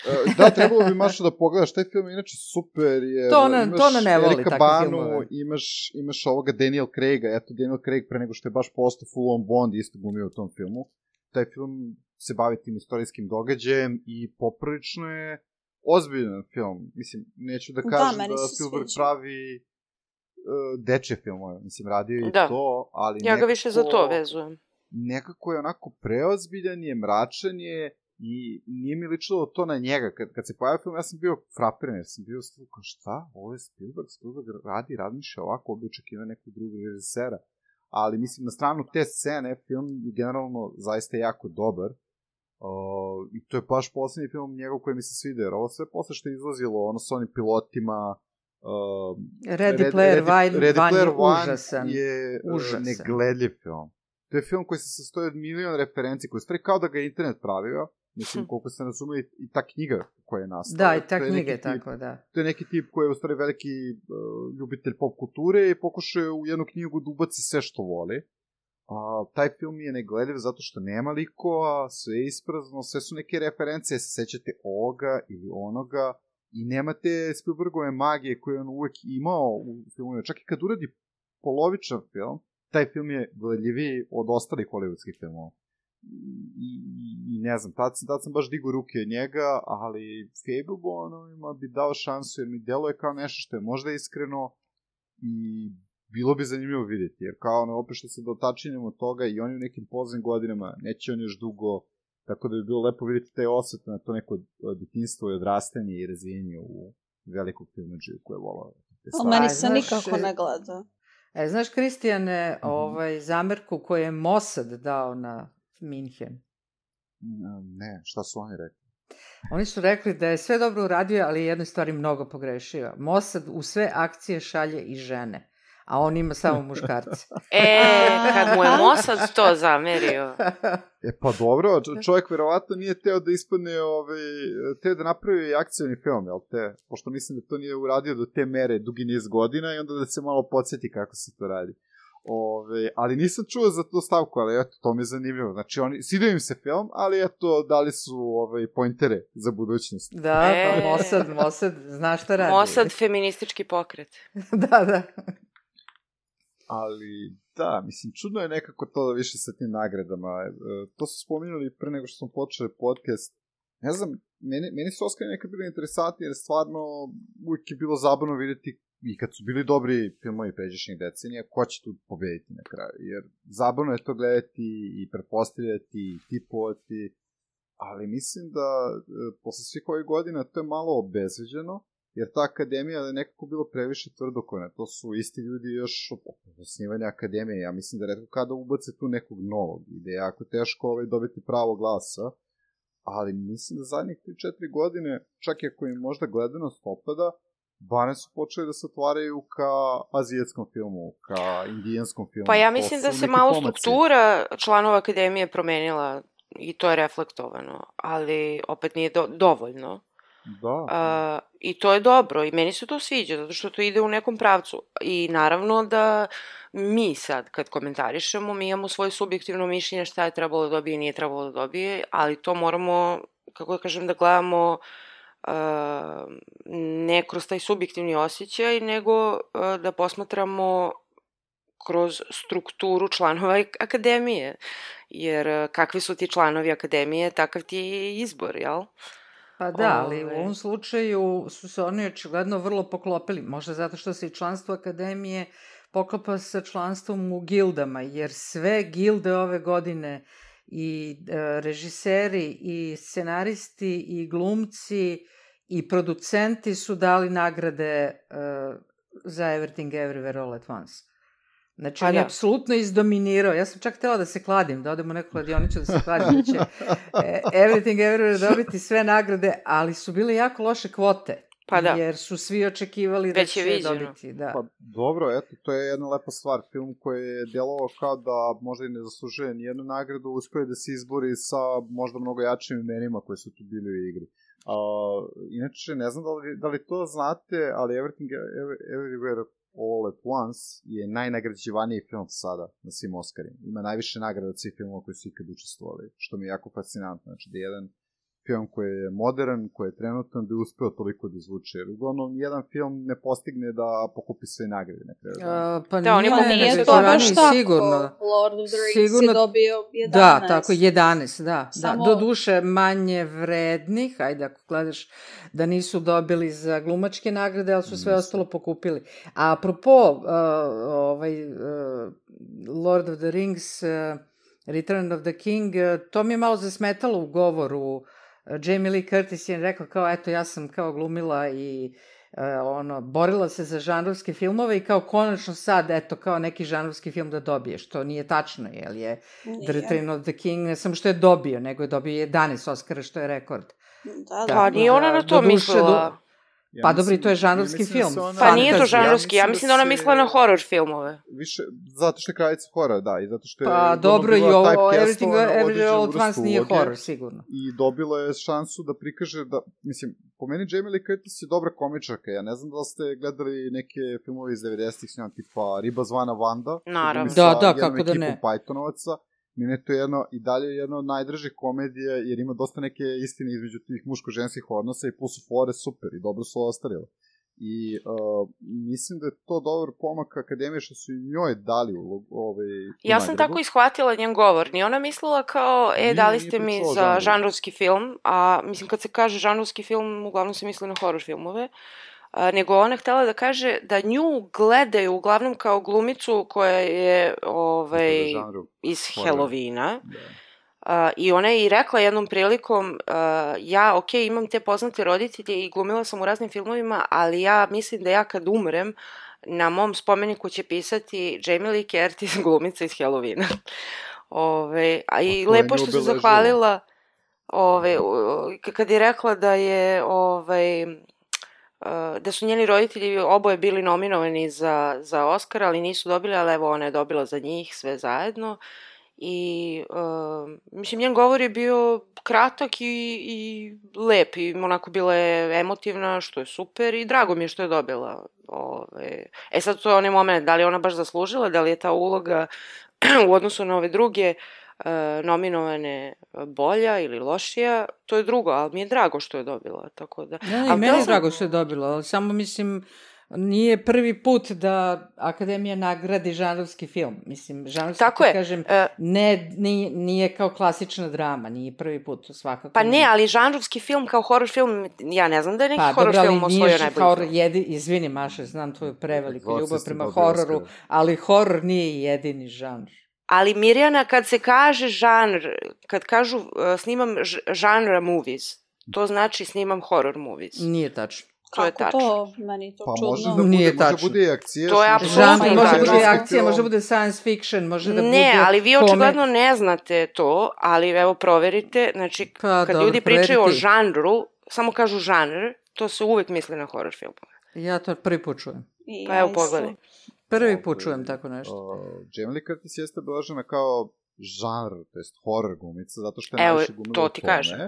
E: E, da, trebalo bi Maša da pogledaš, taj film je inače super, jer
B: to ona, imaš to ona ne voli
E: Erika Banu, imaš, imaš ovoga Daniel Craiga, eto Daniel Craig pre nego što je baš postao full on Bond isto glumio u tom filmu. Taj film se bavi tim istorijskim događajem i poprilično je ozbiljan film. Mislim, neću da
D: Da,
E: kažem da,
D: se
E: Spielberg
D: sviđa.
E: pravi uh, dečje filmove. Mislim, radio je i
A: Da.
E: to, ali
A: Ja ga više za to
E: nekako-
A: vezujem.
E: nekako je onako preozbiljan je, mračan je i nije mi ličilo to na njega. Kad, kad se pojavio film, ja sam bio frapiran, jer sam bio stvarno kao šta, ovo je Spielberg, Spielberg radi, razmišlja ovako, ovdje očekiva nekog drugog režisera. Ali mislim, na stranu te scene, film je generalno zaista jako dobar. Uh, I to je baš poslednji film njegov koji mi se svidio, jer ovo sve posle što je izlazilo, ono sa onim pilotima, uh,
B: Ready Player One,
E: Ready
B: One
E: Player
B: je
E: One
B: užasan.
E: je
B: Užasan.
E: negledljiv film. To je film koji se sastoji od milion referenci, koji je stvari kao da ga internet pravio. Mislim,
A: Hm.
E: koliko ste razumeli, i ta knjiga koja je nastala.
B: Da, i ta
E: je
B: knjiga je
E: tip-
B: tako, da.
E: To je neki tip koji je u stvari veliki uh, ljubitelj pop kulture i pokušao je u jednu knjigu da ubaci sve što voli. A, taj film je negledljiv zato što nema likova, sve je isprazno, sve su neke referencije, se sećate ovoga ili onoga i nemate Spielbergove magije koje je on uvek imao u filmovima. Čak i kad uradi polovičan film, taj film je gledljiviji od ostalih hollywoodskih filmova. I, i, i ne znam, tad, sam- tad sam baš digo ruke od njega, ali Fablebanovima bi dao šansu jer mi deluje kao nešto što je možda iskreno i bilo bi zanimljivo vidjeti, jer kao ono, opet što se dotačinjamo toga i oni u nekim poznim godinama, neće on još dugo, tako da bi bilo lepo vidjeti taj osvet na to neko detinstvo i odrastanje i razvijenje u velikog filmađiju koje je volao.
D: Ali
E: stvari.
D: meni se nikako
B: e,
D: ne gleda.
B: E, znaš, Kristijane,
E: Mhm.
B: ovaj, zamerku koju je Mossad dao na Minhen.
E: Ne, šta su oni rekli?
B: Oni su rekli da je sve dobro uradio, ali je jednoj stvari mnogo pogrešio. Mossad u sve akcije šalje i žene, a on ima samo muškarce. *laughs*
A: E, kad mu je Mossad to zamerio.
E: E pa dobro, čo- čovjek verovatno nije teo da ispadne, ovaj, teo da napravi akcijni film, jel te? Pošto mislim da to nije uradio do te mere dugi niz godina i onda da se malo podsjeti kako se to radi. Ove, ali nisam čuo za tu stavku, ali eto, to mi je zanimljivo. Znači, oni, svidio im se film, ali eto, dali su ovaj, pointere za budućnost.
B: Da,
A: E.
B: pa Mossad, Mossad zna šta radi.
A: Mossad feministički pokret. *laughs*
B: da, da.
E: Ali, da, mislim, čudno je nekako to da više sa tim nagradama. E, to su spominjali pre nego što smo počeli podcast. Ne znam, meni, meni su Oscari nekad bili interesantni, jer stvarno uvijek je bilo zabavno vidjeti i kad su bili dobri filmovi pređašnjih decenija, ko će tu pobediti na kraju. Jer zabavno je to gledati i pretpostavljati i tipovati, ali mislim da e, posle svih ovih godina to je malo obezveđeno, jer ta akademija je nekako bilo previše tvrdokona. To su isti ljudi još od osnivanja akademije. Ja mislim da redko kada ubace tu nekog novog i da je jako teško ovaj, dobiti pravo glasa. Ali mislim da zadnjih 3-4 godine, čak i ako im možda gledanost opada, barem su počeli da se otvaraju ka azijetskom filmu, ka indijanskom filmu.
A: Pa ja mislim da se malo struktura članova akademije promenila i to je reflektovano, ali opet nije do, dovoljno.
E: Da.
A: A, I to je dobro i meni se to sviđa, zato što to ide u nekom pravcu. I naravno da mi sad, kad komentarišemo, mi imamo svoje subjektivno mišljenje šta je trebalo da dobije i nije trebalo da dobije, ali to moramo, kako da kažem, da gledamo a, ne kroz taj subjektivni osjećaj, nego a, da posmatramo kroz strukturu članova ak- akademije. Jer a, kakvi su ti članovi akademije, takav ti je izbor, jel?
B: Pa da, ali u
A: Ovaj.
B: ovom slučaju su se oni očigledno vrlo poklopili. Možda zato što se i članstvo akademije poklopa sa članstvom u gildama, jer sve gilde ove godine i e, režiseri i scenaristi i glumci i producenti su dali nagrade e, za Everything Everywhere All at Once. Znači,
A: Pa
B: on je
A: da.
B: apsolutno izdominirao. Ja sam čak htela da se kladim, da odem u neku kladionicu da se *laughs* kladim, da će e, Everything Everywhere dobiti sve nagrade, ali su bile jako loše kvote.
A: Pa da.
B: Jer su svi očekivali da
A: Već je
B: će
A: viđeno.
B: dobiti. Da.
E: Pa dobro, eto, to je jedna lepa stvar. Film koji je djelovao kao da možda i ne zaslužuje nijednu nagradu, uspio je da se izbori sa možda mnogo jačim imenima koji su tu bili u igri. Uh, inače, ne znam da li, da li to znate, ali Everything Every, Everywhere All at Once je najnagrađivaniji film sada na svim Oscarima. Ima najviše nagrada od svih filmova koji su ikad učestvovali, što mi je jako fascinantno. Znači da je jedan film koji je modern, koji je trenutan, da je uspeo toliko da izvuče. Jer uglavnom, jedan film ne postigne da pokupi sve nagrade na kraju. dana.
B: A, pa
A: Da, on
B: nije,
A: ima
B: ne,
D: nije
B: nego
D: to baš tako.
B: sigurno.
D: Lord of the Rings
B: Sigurno-
D: je dobio 11.
B: Da, tako, 11, da.
D: Samo-
B: da. Do duše manje vrednih, ajde ako gledaš da nisu dobili za glumačke nagrade, ali su sve ostalo pokupili. A apropo, uh, ovaj, uh, Lord of the Rings, uh, Return of the King, uh, to mi je malo zasmetalo u govoru. Uh, Jamie Lee Curtis je rekla kao, eto, ja sam kao glumila i uh, ono, borila se za žanrovske filmove i kao konačno sad, eto, kao neki žanrovski film da dobije, što nije tačno, jer je
D: Nije.
B: The Return of the King ne samo što je dobio, nego je dobio 11 Oscara, što je rekord.
D: Da,
B: Da,
A: Pa nije ona na to mislila.
E: Ja
B: Pa dobro, to je žanrovski
E: da
B: film.
E: se ona-
A: Pa nije to žanrovski, ja mislim da ona
E: se-
A: mislila na horror filmove.
E: Više, zato što je kraljica horora, da, i zato što je...
B: Pa dobro, i ovo, Everything Everywhere All at Once nije horror, sigurno.
E: I dobila je šansu da prikaže da, mislim, po meni Jamie Lee Curtis je dobra komičarka, ja ne znam da li ste gledali neke filmove iz 90-ih s njom, tipa Riba zvana Vanda.
A: Naravno.
E: sa
B: Da, da, kako da ne.
E: Pythonovaca. Meni je jedno, i dalje jedno od najdražih komedija, jer ima dosta neke istine između tih muško-ženskih odnosa i plus su fore super i dobro su ostarile. I uh, mislim da je to dobar pomak akademije što su i njoj dali u, ovaj,
A: Ja sam
E: nagradu.
A: tako ishvatila njen govor. Ni ona mislila kao, e,
E: Nije-
A: dali ste mi za
E: žanru.
A: žanrovski film, a mislim kad se kaže žanrovski film, uglavnom se misli na horror filmove, a, nego ona htela da kaže da nju gledaju uglavnom kao glumicu koja je ovaj, iz. Halloweena.
E: Da.
A: Uh, I ona je i rekla jednom prilikom, uh, ja, ok, imam te poznate roditelje i glumila sam u raznim filmovima, ali ja mislim da ja kad umrem, na mom spomeniku će pisati Jamie Lee Curtis, *laughs* glumica iz Halloweena. *laughs* Ove, a i
E: A to je
A: lepo što se zahvalila ove, u- k- kad je rekla da je ovaj, da su njeni roditelji oboje bili nominovani za, za Oscar, ali nisu dobili, ali evo ona je dobila za njih sve zajedno. I, uh, mislim, njen govor je bio kratak i, i lep i onako bila je emotivna, što je super i drago mi je što je dobila. Ove. E sad to je onaj moment, da li ona baš zaslužila, da li je ta uloga *clears throat* u odnosu na ove druge uh, nominovane bolja ili lošija, to je drugo, ali mi je drago što je dobila, tako da...
B: Ja, i
A: Ali
B: meni je drago što je dobila, ali samo mislim, nije prvi put da Akademija nagradi žanrovski film. Mislim, žanrovski,
A: Tako je.
B: kažem,
A: E,
B: ne, nije, nije kao klasična drama, nije prvi put, to svakako
A: Pa ne,
B: nije.
A: ali žanrovski film kao horror film, ja ne znam da je neki
B: Pa ali
A: film osvojio najbolji
B: horor,
A: film.
B: jedi, izvini Maša, znam tvoju preveliku ljubav prema hororu, ali horor nije jedini žanr.
A: Ali Mirjana, kad se kaže žanr, kad kažu uh, snimam žanra movies, to znači snimam horror movies.
B: Nije tačno.
A: To je
D: Kako
A: tačno.
D: to? Meni to
E: Pa
D: čudno.
E: može da bude,
B: Nije
E: može da
B: tačno.
E: bude i akcija.
A: To je apsolutno Apsolutno
B: može
A: tačno.
B: bude akcija,
E: film.
B: može bude science fiction, može da bude
A: Ne, ali vi očigledno ne znate to, ali evo proverite, znači
B: Pa,
A: kad
B: dobro,
A: ljudi pričaju o
B: proveri ti.
A: žanru, samo kažu žanr, to se uvek misli na horror filmove.
B: Ja to prvi put čujem.
D: I
A: Pa evo pogledaj.
B: Prvi put
E: Ovaj,
B: čujem tako nešto.
E: Uh, Jamie Lee Curtis jeste obeležena kao žanr, to jest horror glumica, zato što je
A: Evo,
E: najviše gumila
A: to
E: u
A: ti
E: tome,
A: kažem.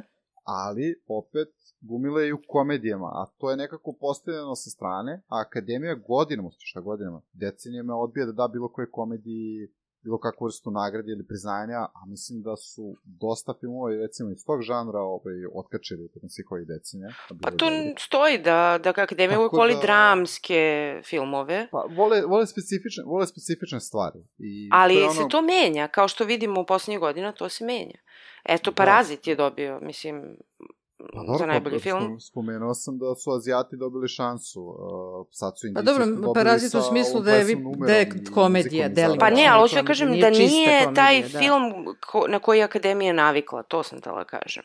E: ali opet gumila je i u komedijama, a to je nekako postavljeno sa strane, a Akademija godinama, šta godinama, decenijama odbija da da bilo koje komediji bilo kakvu vrstu nagrade ili priznanja, a mislim da su dosta filmova recimo iz tog žanra ovaj, otkačili tokom svih ovih decenija. a
A: Pa
E: je dobro.
A: stoji da, da Akademija uvek voli
E: da-
A: dramske filmove,
E: Pa, vole, vole, specifične, vole specifične stvari. I
A: ali
E: to je
A: se
E: ono-
A: to menja, kao što vidimo u poslednjih godina, to se menja. Eto,
E: Da.
A: Parazit je dobio, mislim,
E: Pa dobro,
A: za najbolji
E: pa,
A: film.
E: spom- Spomenuo sam da su Azijati dobili šansu. Uh, sad su
B: Pa
E: Indijci
B: dobro,
E: isto dobili
B: Parazit u
E: sa
B: smislu
E: ovom
B: da je
E: numerom
B: da je komedija, delimično.
A: Pa ne, ali hoću da kažem
B: nije
A: da nije taj
B: komedija, da.
A: film ko, na koji je Akademija navikla, to sam tela da kažem.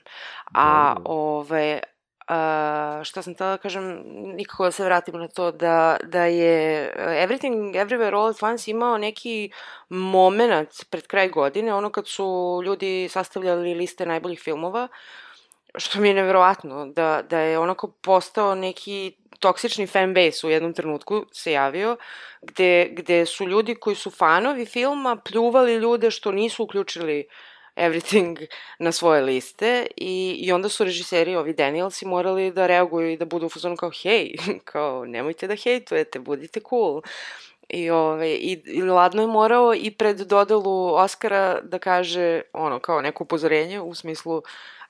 A: A,
E: Dobro.
A: ove, a, šta sam tela da kažem, nikako da se vratim na to, da, da je uh, Everything Everywhere All at Once imao neki moment pred kraj godine, ono kad su ljudi sastavljali liste najboljih filmova, što mi je neverovatno, da, da je onako postao neki toksični fanbase u jednom trenutku se javio, gde, gde su ljudi koji su fanovi filma pljuvali ljude što nisu uključili everything na svoje liste i, i onda su režiseri, ovi Danielsi, morali da reaguju i da budu u fazonu kao hej, *laughs* kao nemojte da hejtujete, budite cool. I, ove, i, i ladno je morao i pred dodelu Oscara da kaže ono kao neko upozorenje u smislu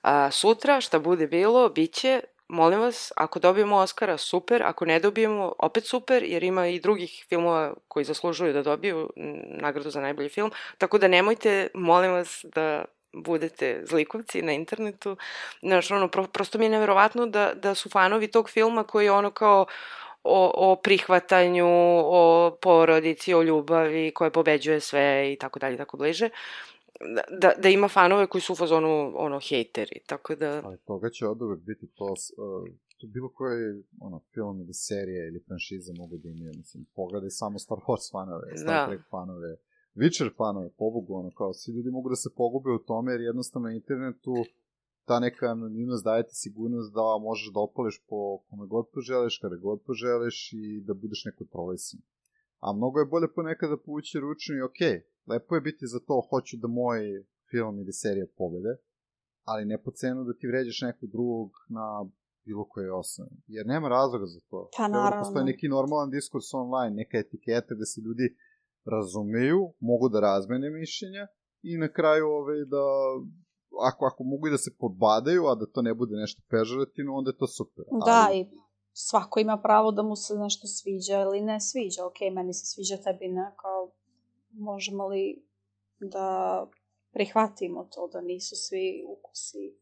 A: a, sutra šta bude bilo, bit će, molim vas, ako dobijemo Oscara, super, ako ne dobijemo, opet super, jer ima i drugih filmova koji zaslužuju da dobiju nagradu za najbolji film, tako da nemojte, molim vas, da budete zlikovci na internetu. Znaš, ono, pro, prosto mi je neverovatno da, da su fanovi tog filma koji je ono kao o, o prihvatanju, o porodici, o ljubavi koja pobeđuje sve i tako dalje, tako bliže. Da, da, da ima fanove koji su u fazonu, ono, hejteri, tako da...
E: Ali toga će od uvek biti to, uh, to bilo koje, ono, film ili serija ili franšiza mogu da imaju, mislim, pogledaj samo Star Wars fanove, Star da. Trek fanove, Witcher fanove, pobogu, ono, kao, svi ljudi mogu da se pogube u tome, jer jednostavno na internetu ta neka anonimnost daje ti sigurnost da možeš da opališ po kome god poželiš, kada god poželiš i da budeš nekontrolisan. A mnogo je bolje ponekada povući ručnu i okej, okay, lepo je biti za to, hoću da moj film ili serija pobede, ali ne po cenu da ti vređaš nekog drugog na bilo koje osnovi. Jer nema razloga za to.
D: Pa naravno.
E: Evo, postoji neki normalan diskurs online, neka etiketa gde se ljudi razumeju, mogu da razmene mišljenja i na kraju ove, ovaj, da ako, ako mogu i da se podbadaju, a da to ne bude nešto pežorativno, onda je to super.
D: Da, ali... i svako ima pravo da mu se nešto sviđa ili ne sviđa. Ok, meni se sviđa tebi ne, kao možemo li da prihvatimo to da nisu svi ukusi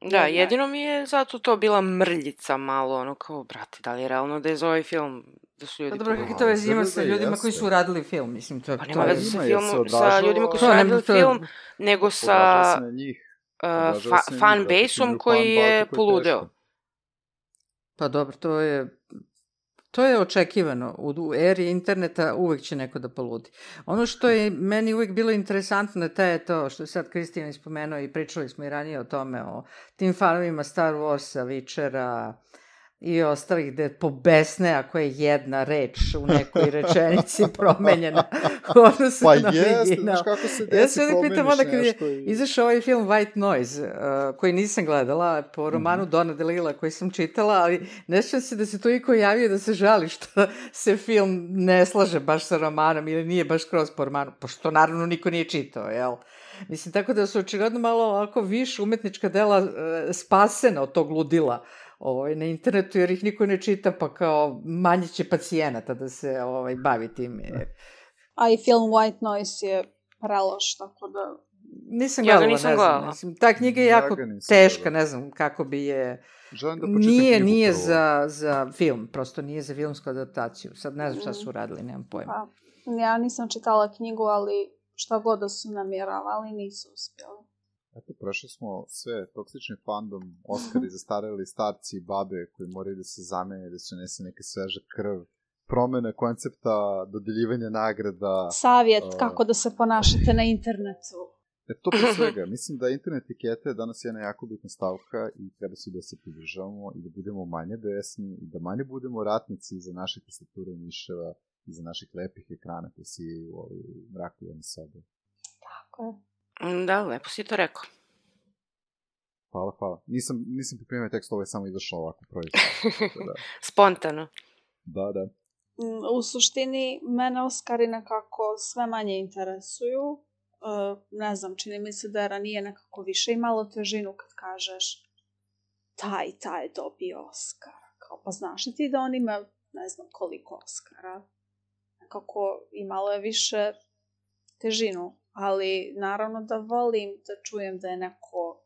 A: Da, jedino mi je zato to bila mrljica malo, ono kao, brate, da li je realno da je za ovaj film da su ljudi...
B: Pa dobro, kako to vezi ima sa ljudima koji su radili film, mislim, to,
A: pa
B: to
A: nema veze sa, film, sa ljudima koji su radili film, nego sa uh, fa, fan base-om koji je poludeo.
B: Pa dobro, to je To je očekivano. U eri interneta uvek će neko da poludi. Ono što je meni uvek bilo interesantno, to je to što je sad Kristijan ispomenuo i pričali smo i ranije o tome, o tim fanovima Star Warsa, Witchera, i ostalih gde pobesne ako je jedna reč u nekoj rečenici *laughs* promenjena u odnosu
E: pa
B: na
E: jest, original. Pa kako se desi,
B: ja se uvijek pitam onda kad je i... izašao ovaj film White Noise, uh, koji nisam gledala, po romanu mm -hmm. Dona Delila koji sam čitala, ali ne se da se to iko javio da se žali što *laughs* se film ne slaže baš sa romanom ili nije baš kroz po romanu, pošto naravno niko nije čitao, jel? Mislim, tako da su očigledno malo ovako više umetnička dela uh, spasena od tog ludila ovaj, na internetu, jer ih niko ne čita, pa kao manje će pacijenata da se ovaj, bavi tim.
D: A i film White Noise je preloš, tako da...
B: Nisam ja gledala, nisam ne znam. Mislim, ta knjiga je jako ja teška, gledala. ne znam kako bi je...
E: Želim da
B: nije, nije za, za film, prosto nije za filmsku adaptaciju. Sad ne znam šta su radili, nemam pojma. Pa,
D: ja nisam čitala knjigu, ali šta god da su namjeravali, nisu uspjeli.
E: Eto, prošli smo sve toksični fandom, Oscari *laughs* zastareli starci i babe koji moraju da se zamene, da se nese neka sveža krv, promene koncepta dodeljivanja nagrada.
D: Savjet uh, kako da se ponašate na internetu.
E: E, to pre *laughs* svega. Mislim da internet etikete je danas jedna jako bitna stavka i treba se da se pridržavamo i da budemo manje besni i da manje budemo ratnici za naše tastature i miševa i za naših lepih ekrana koji si u ovoj mraku jedne sobe.
D: Tako je.
A: Mm, da, lepo si to rekao.
E: Hvala, hvala. Nisam, nisam pripremio tekst, ovo je samo izašlo ovako projekt. *laughs*
A: da. Spontano.
E: Da, da.
D: Mm, u suštini, mene Oskari nekako sve manje interesuju. E, ne znam, čini mi se da je ranije nekako više imalo težinu kad kažeš taj, taj dobio Oskar. Kao, pa znaš li ti da on ima ne znam koliko Oskara? Nekako imalo je više težinu ali naravno da volim da čujem da je neko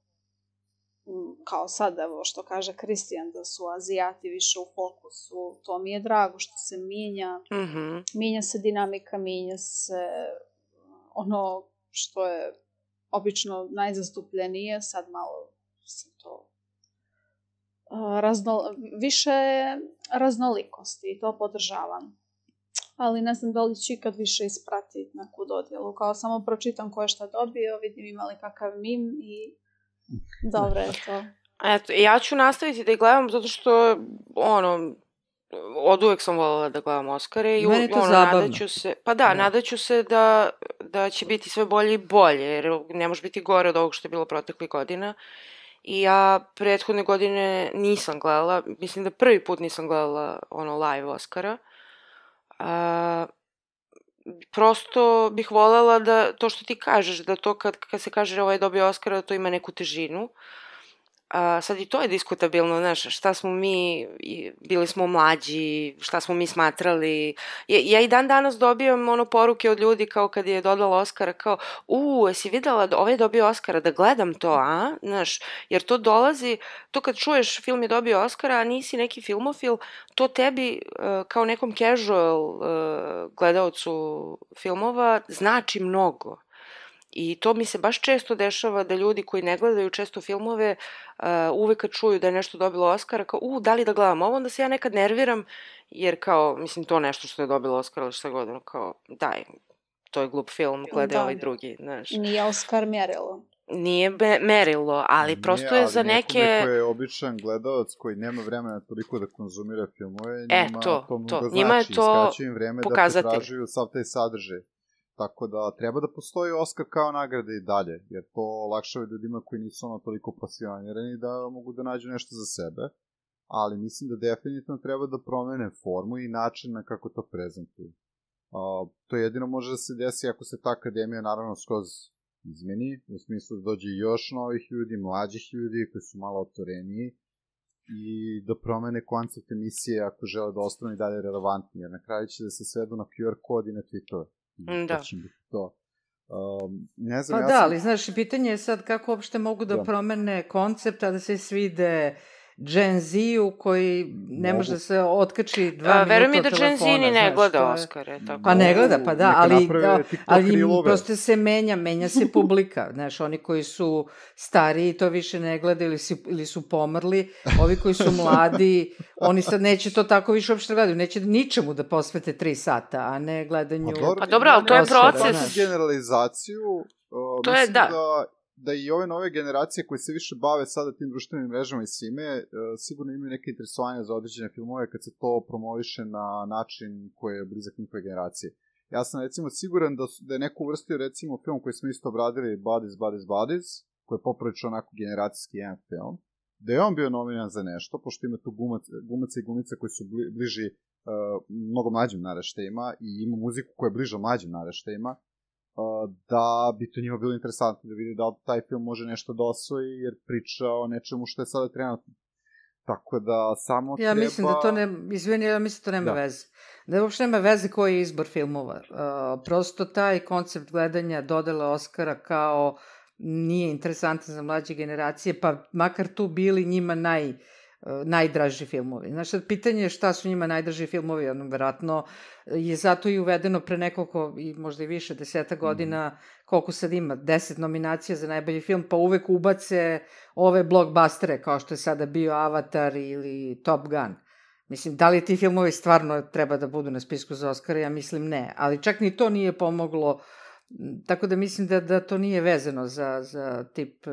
D: kao sad, evo što kaže Kristijan, da su Azijati više u fokusu, to mi je drago što se mijenja,
A: mm -hmm.
D: mijenja se dinamika, mijenja se ono što je obično najzastupljenije, sad malo se to razno, više raznolikosti i to podržavam ali ne znam da li ću ikad više ispratiti neku dodjelu. Kao samo pročitam ko je šta dobio, vidim ima li kakav mim i *laughs* dobro je to.
A: Eto, ja ću nastaviti da gledam zato što, ono, od uvek sam voljela da gledam Oscare i
B: Meni
A: ono,
B: zabavno.
A: nadaću se, pa da, da, nadaću se da, da će biti sve bolje i bolje, jer ne može biti gore od ovog što je bilo proteklih godina. I ja prethodne godine nisam gledala, mislim da prvi put nisam gledala ono live Oscara. A, prosto bih volela da, to što ti kažeš, da to kad, kad se kaže ovaj dobio Oscara, da to ima neku težinu. A, sad i to je diskutabilno, znaš, šta smo mi, bili smo mlađi, šta smo mi smatrali. Ja, ja i dan danas dobijam ono poruke od ljudi kao kad je dodala Oscara, kao, u, jesi videla da ovaj je dobio Oscara, da gledam to, a? Znaš, jer to dolazi, to kad čuješ film je dobio Oscara, a nisi neki filmofil, to tebi uh, kao nekom casual uh, gledalcu filmova znači mnogo. I to mi se baš često dešava da ljudi koji ne gledaju često filmove uh, uvek kad čuju da je nešto dobilo Oscara, kao, u, da li da gledam ovo, onda se ja nekad nerviram, jer kao, mislim, to nešto što je dobilo Oscara ili šta godinu, kao, daj, to je glup film, gledaj da. ovaj drugi, znaš.
D: Nije Oscar merilo.
A: Nije be, merilo, ali prosto
E: Nije,
A: je za neke...
E: Neko je običan gledalac koji nema vremena toliko da konzumira filmove,
A: e,
E: njima
A: to,
E: to,
A: to.
E: znači,
A: njima je to
E: im vreme
A: pokazatelj.
E: da potražuju sav taj sadržaj. Tako da treba da postoji Oscar kao nagrada i dalje, jer to olakšava ljudima koji nisu ono toliko pasionirani da mogu da nađu nešto za sebe, ali mislim da definitivno treba da promene formu i način na kako to prezentuju. Uh, to jedino može da se desi ako se ta akademija naravno skroz izmeni, u smislu da dođe još novih ljudi, mlađih ljudi koji su malo otvoreniji i da promene koncept emisije ako žele da ostanu i dalje relevantni, jer na kraju će da se svedu na QR kod i na tweetove.
A: Da.
E: To će biti to. Um, ne znam,
B: pa
E: ja
B: da,
E: sam...
B: ali znaš, pitanje je sad kako uopšte mogu da, da. promene koncept, a da se svide Gen Z-u koji ne Mogu. može da se otkači dva minuta
A: Verujem mi da Gen Z ni ne gleda Oscare. Tako.
B: Pa ne gleda, pa da, ali, da, ali prosto se menja, menja se publika. Znaš, oni koji su stariji to više ne gleda ili, si, ili su pomrli, ovi koji su mladi, oni sad neće to tako više uopšte gledaju, neće ničemu da posvete tri sata, a ne gledanju... Pa
A: dobro, pa dobro ali to je proces.
E: generalizaciju, uh, to je, da, da da i ove nove generacije koje se više bave sada tim društvenim mrežama i svime, e, sigurno imaju neke interesovanja za određene filmove kad se to promoviše na način koji je blizak njihove generacije. Ja sam recimo siguran da, su, da je neko uvrstio recimo film koji smo isto obradili Buddies, Buddies, Buddies, koji je poprilično onako generacijski jedan film, da je on bio nominiran za nešto, pošto ima tu gumac, gumaca i gumica koji su bli, bliži uh, mnogo mlađim naraštajima i ima muziku koja je bliža mlađim naraštajima, da bi to njima bilo interesantno da vidi da li taj film može nešto da osvoji, jer priča o nečemu što je sada trenutno. Tako da samo
B: ja
E: treba...
B: Ja mislim da to ne, izvini, ja mislim da to nema da. veze. Da uopšte nema veze koji je izbor filmova. Uh, prosto taj koncept gledanja dodela Oscara kao nije interesantan za mlađe generacije, pa makar tu bili njima naj, uh, najdraži filmovi. Sad pitanje je šta su njima najdraži filmovi, ono, verovatno je zato i uvedeno pre nekoliko, i možda i više, deseta mhm. godina, koliko sad ima, deset nominacija za najbolji film, pa uvek ubace ove blockbustere, kao što je sada bio Avatar ili Top Gun. Mislim, da li ti filmovi stvarno treba da budu na spisku za Oscara? Ja mislim ne. Ali čak ni to nije pomoglo Tako da mislim da, da to nije vezano za, za, tip,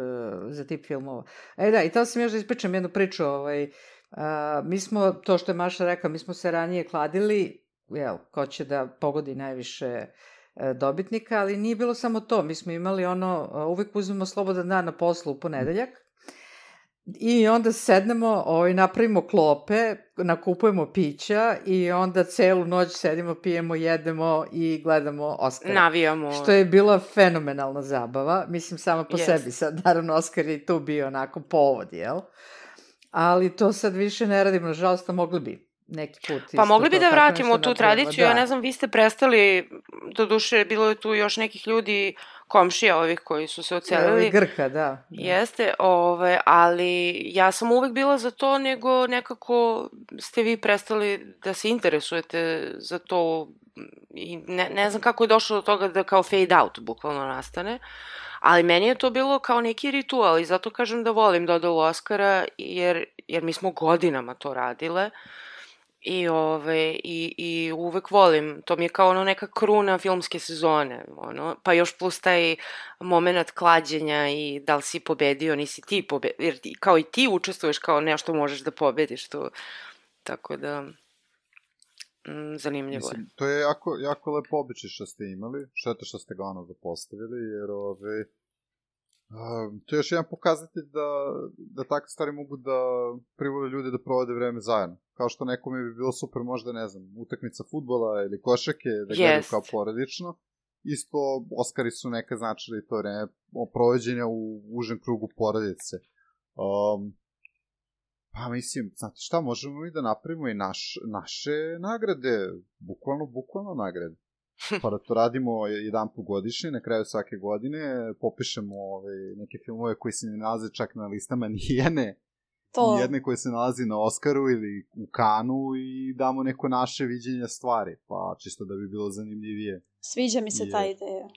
B: za tip filmova. E da, i tamo sam još da ispričam jednu priču. Ovaj, a, mi smo, to što je Maša rekla, mi smo se ranije kladili, jel, ko će da pogodi najviše e, dobitnika, ali nije bilo samo to. Mi smo imali ono, uvek uzmemo slobodan dan na poslu u ponedeljak, I onda sednemo, ovaj, napravimo klope, nakupujemo pića i onda celu noć sedimo, pijemo, jedemo i gledamo Oscar.
A: Navijamo.
B: Što je bila fenomenalna zabava. Mislim, sama po yes. sebi sad. Naravno, Oscar je tu bio onako povod, jel? Ali to sad više ne radimo, nažalost, mogli bi neki put.
A: Pa mogli bi da vratimo tu tradiciju, da. ja ne znam, vi ste prestali, do duše, bilo je tu još nekih ljudi, komšija ovih koji su se ocelili.
B: Grka, da. da.
A: Jeste, ove, ali ja sam uvek bila za to, nego nekako ste vi prestali da se interesujete za to i ne, ne znam kako je došlo do toga da kao fade out bukvalno nastane. Ali meni je to bilo kao neki ritual i zato kažem da volim dodelu Oscara jer, jer mi smo godinama to radile. Uh, I, ove, i, I uvek volim, to mi je kao ono neka kruna filmske sezone, ono, pa još plus taj moment klađenja i da li si pobedio, nisi ti pobedio, jer ti, kao i ti učestvuješ kao nešto možeš da pobediš, to, tako da, mm, zanimljivo Mislim, je.
E: To je jako, jako lepo običaj što ste imali, šteta što ste ga ono postavili, jer ove, Uh, to je još jedan pokazatelj da, da takve stvari mogu da privole ljude da provode vreme zajedno. Kao što nekome bi bilo super možda, ne znam, utakmica futbola ili košake da gledaju
A: Jest.
E: kao porodično. Isto, Oskari su neka značili to vreme provođenja u užem krugu porodice. Um, pa mislim, znate šta, možemo i da napravimo i naš, naše nagrade, bukvalno, bukvalno nagrade. *laughs* Pa da to radimo jedan put godišnje, na kraju svake godine, popišemo ove, neke filmove koji se ne nalaze čak na listama *laughs* nijene,
D: To,
E: nijedne koje se nalazi na Oskaru ili u Kanu i damo neko naše viđenje stvari, pa čisto da bi bilo zanimljivije.
D: sviđa mi se
E: Je.
D: ta ideja.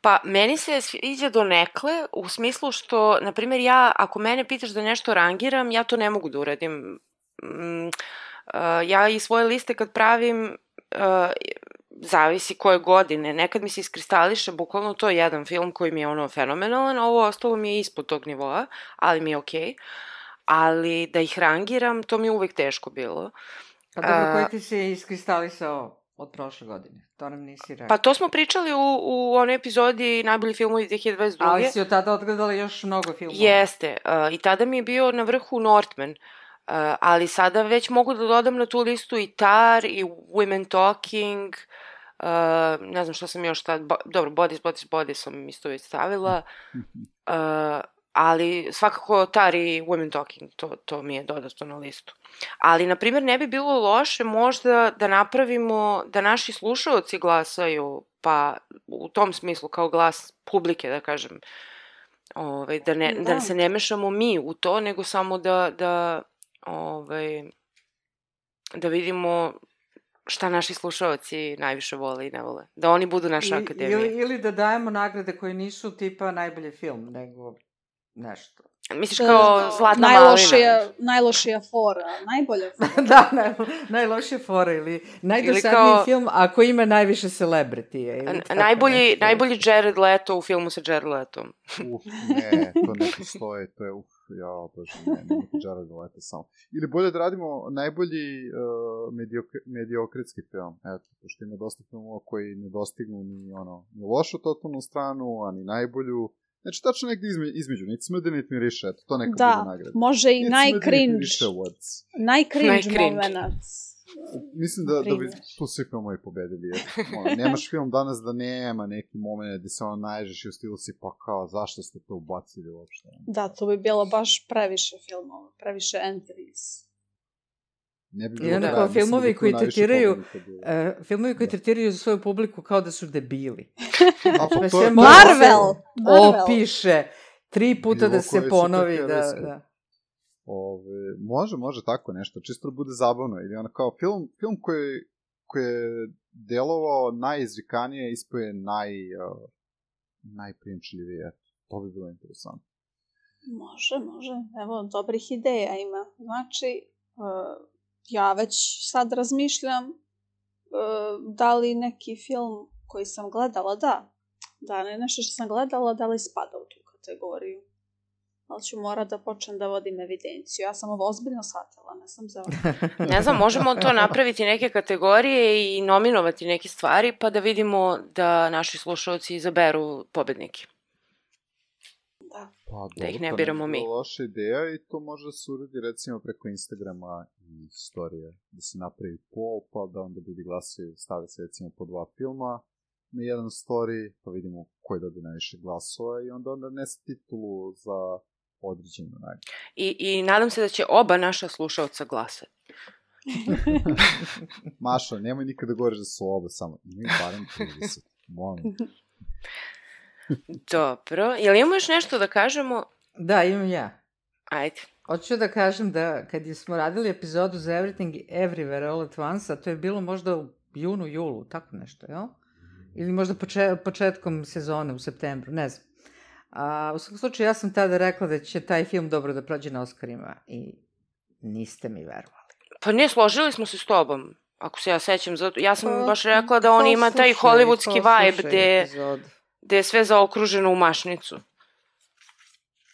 A: Pa, meni se sviđa do nekle, u smislu što, na primjer, ja, ako mene pitaš da nešto rangiram, ja to ne mogu da uradim. Mm, uh, ja i svoje liste kad pravim, uh, zavisi koje godine. Nekad mi se iskristališe bukvalno to jedan film koji mi je ono fenomenalan, a ovo ostalo mi je ispod tog nivoa, ali mi je okej. Okay. Ali da ih rangiram, to mi je uvek teško bilo.
B: Pa dobro,
A: A-
B: koji ti se iskristalisao od prošle godine? To nam nisi rekao.
A: Pa to smo pričali u, u onoj epizodi najbolji filmovi 2022.
B: Ali si od tada odgledala još mnogo filmova.
A: Jeste, uh, i tada mi je bio na vrhu Northman, uh, ali sada već mogu da dodam na tu listu i Tar, i Women Talking, uh, ne znam što sam još tad, bo, dobro, Bodies, Bodies, Bodies sam isto već stavila, uh, *laughs* ali svakako Tar i Women Talking, to, to mi je dodato na listu. Ali, na primjer, ne bi bilo loše možda da napravimo, da naši slušalci glasaju, pa u tom smislu kao glas publike, da kažem, ovaj, da, ne, da.
D: Da.
A: se ne mešamo mi u to, nego samo da, da, ovaj, da vidimo šta naši slušalci najviše vole i ne vole. Da oni budu naša
B: I,
A: akademija.
B: ili, ili da dajemo nagrade koje nisu tipa najbolji film, nego nešto.
A: Misliš kao Zlatna
D: najlošija,
A: malina?
D: najlošija fora, najbolja *laughs* fora.
B: da, naj, najlošije fora ili najdosadniji
A: kao-
B: film ako ima najviše celebritija. Ili
A: Najbolji,
B: nešto.
A: najbolji Jared Leto u filmu sa Jared Letom.
E: Uf, ne, to ne postoji, to je uf, ja, bože, ne, ne, Jared Leto samo. Ili bolje da radimo najbolji uh, mediok mediokritski film, eto, pošto ima dosta filmova koji ne dostignu ni, ono, ni lošu totalnu stranu, a ni najbolju. Znači, tačno negdje izme, između, niti smrde, niti miriše, eto, to neka
D: Da,
E: bude nagrada.
D: može i najcringe Najcringe. moment.
E: Mislim da, da bi tu svi filmovi pobedili. Jer, ono, nemaš film danas da nema neki moment gde se ono naježeš i u stilu si pa kao zašto ste to ubacili uopšte.
D: Da, to bi bilo baš previše filmova, previše entries.
E: Ne bi
B: I
E: bilo
B: onda
E: kraja,
B: kao filmovi
E: da tu
B: koji tretiraju-. E, filmovi koji
E: Da.
B: tretiraju za svoju publiku kao da su debili.
E: A pa to
D: Marvel! Marvel!
B: Opiše tri puta
E: Bilo
B: da se ponovi. Da, da.
E: Ove, može, može tako nešto, čisto da bude zabavno. Ili ono kao film, film koji, koji je delovao najizvikanije, ispoje naj, uh, najprijemčljivije. Eto, To bi bilo interesantno.
D: Može, može. Evo, dobrih ideja ima. Znači, uh, ja već sad razmišljam uh, da li neki film koji sam gledala, da, da li nešto što sam gledala, da li spada u tu kategoriju. Ali ću morat da počnem da vodim evidenciju. Ja sam ovo ozbiljno shvatila, ne sam za... *laughs*
A: Ne znam, možemo to napraviti neke kategorije i nominovati neke stvari, pa da vidimo da naši slušalci izaberu pobednike.
D: Da.
E: Pa,
A: Da ih
E: dobro,
A: ne
E: to
A: biramo
E: bi bila
A: mi.
E: loša ideja i to može da se uradi recimo preko Instagrama i storije. Da se napravi poll, pa da onda ljudi glasaju, stave se recimo po dva filma na jedan story, pa vidimo koji dobije najviše glasova i onda onda nese titulu za određenu nagradu.
A: I, I nadam se da će oba naša slušalca glasati. *laughs* *laughs*
E: Maša, nemoj nikada govoriš da su oba samo, imaju barem 30, molim. *laughs*
A: Dobro. Jel imamo još nešto da kažemo?
B: da, imam ja.
A: Ajde.
B: Hoću da kažem da kad smo radili epizodu za Everything Everywhere All at Once, a to je bilo možda u junu, julu, tako nešto, jel? Ili možda poče, početkom sezone u septembru, ne znam. A, u svakom slučaju, ja sam tada rekla da će taj film dobro da prođe na Oscarima i niste mi verovali.
A: Pa ne, složili smo se s tobom. Ako se ja sećam, zato, ja sam
B: Pa,
A: baš rekla da on ima taj hollywoodski vibe gde, gde je sve zaokruženo u mašnicu.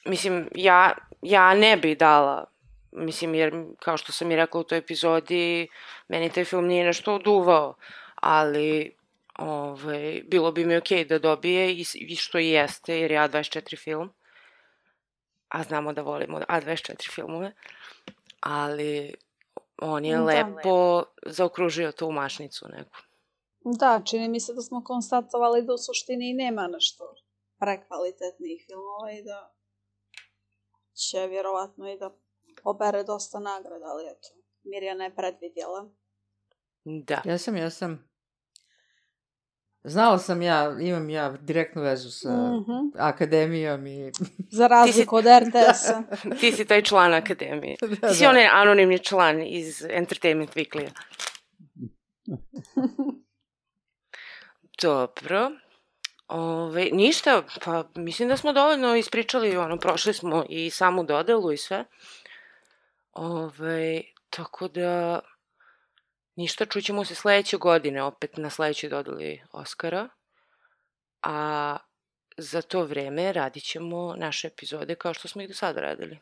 A: Mislim, ja, ja ne bi dala, mislim, jer kao što sam i rekla u toj epizodi, meni taj film nije nešto oduvao, ali ovaj, bilo bi mi okej da dobije i, i što i jeste, jer ja 24 film. a znamo da volimo A24 filmove, ali on je
D: Da.
A: lepo zaokružio tu mašnicu neku.
D: Da, čini mi se da smo konstatovali da u suštini i nema nešto prekvalitetnih filmova i da će vjerovatno i da obere dosta nagrada, ali eto, Mirjana je predvidjela.
A: Da.
B: Ja sam, ja sam. Znala sam ja, imam ja direktnu vezu sa
D: Mhm.
B: akademijom i... *laughs*
D: Za razliku od RTS-a. *laughs*
A: Ti si taj član akademije.
B: da,
A: Ti si onaj anonimni član iz Entertainment Weekly-a. *laughs* Dobro. Ove, ništa, pa mislim da smo dovoljno ispričali, ono, prošli smo i samu dodelu i sve. Ove, tako da, ništa, čućemo se sledeće godine opet na sledećoj dodeli Oscara. A za to vreme radit ćemo naše epizode kao što smo ih do sada radili.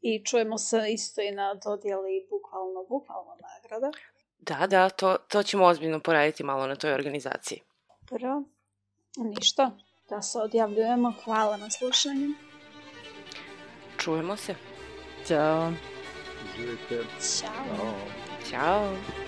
D: I čujemo se isto i na dodjeli bukvalno, bukvalno nagrada.
A: Da, da, to, to ćemo ozbiljno poraditi malo na toj organizaciji.
D: Dobro, ništa, da se odjavljujemo. Hvala na slušanju.
A: Čujemo se.
B: Ćao.
E: Uživajte.
D: Ćao.
E: Ćao.
A: Ćao.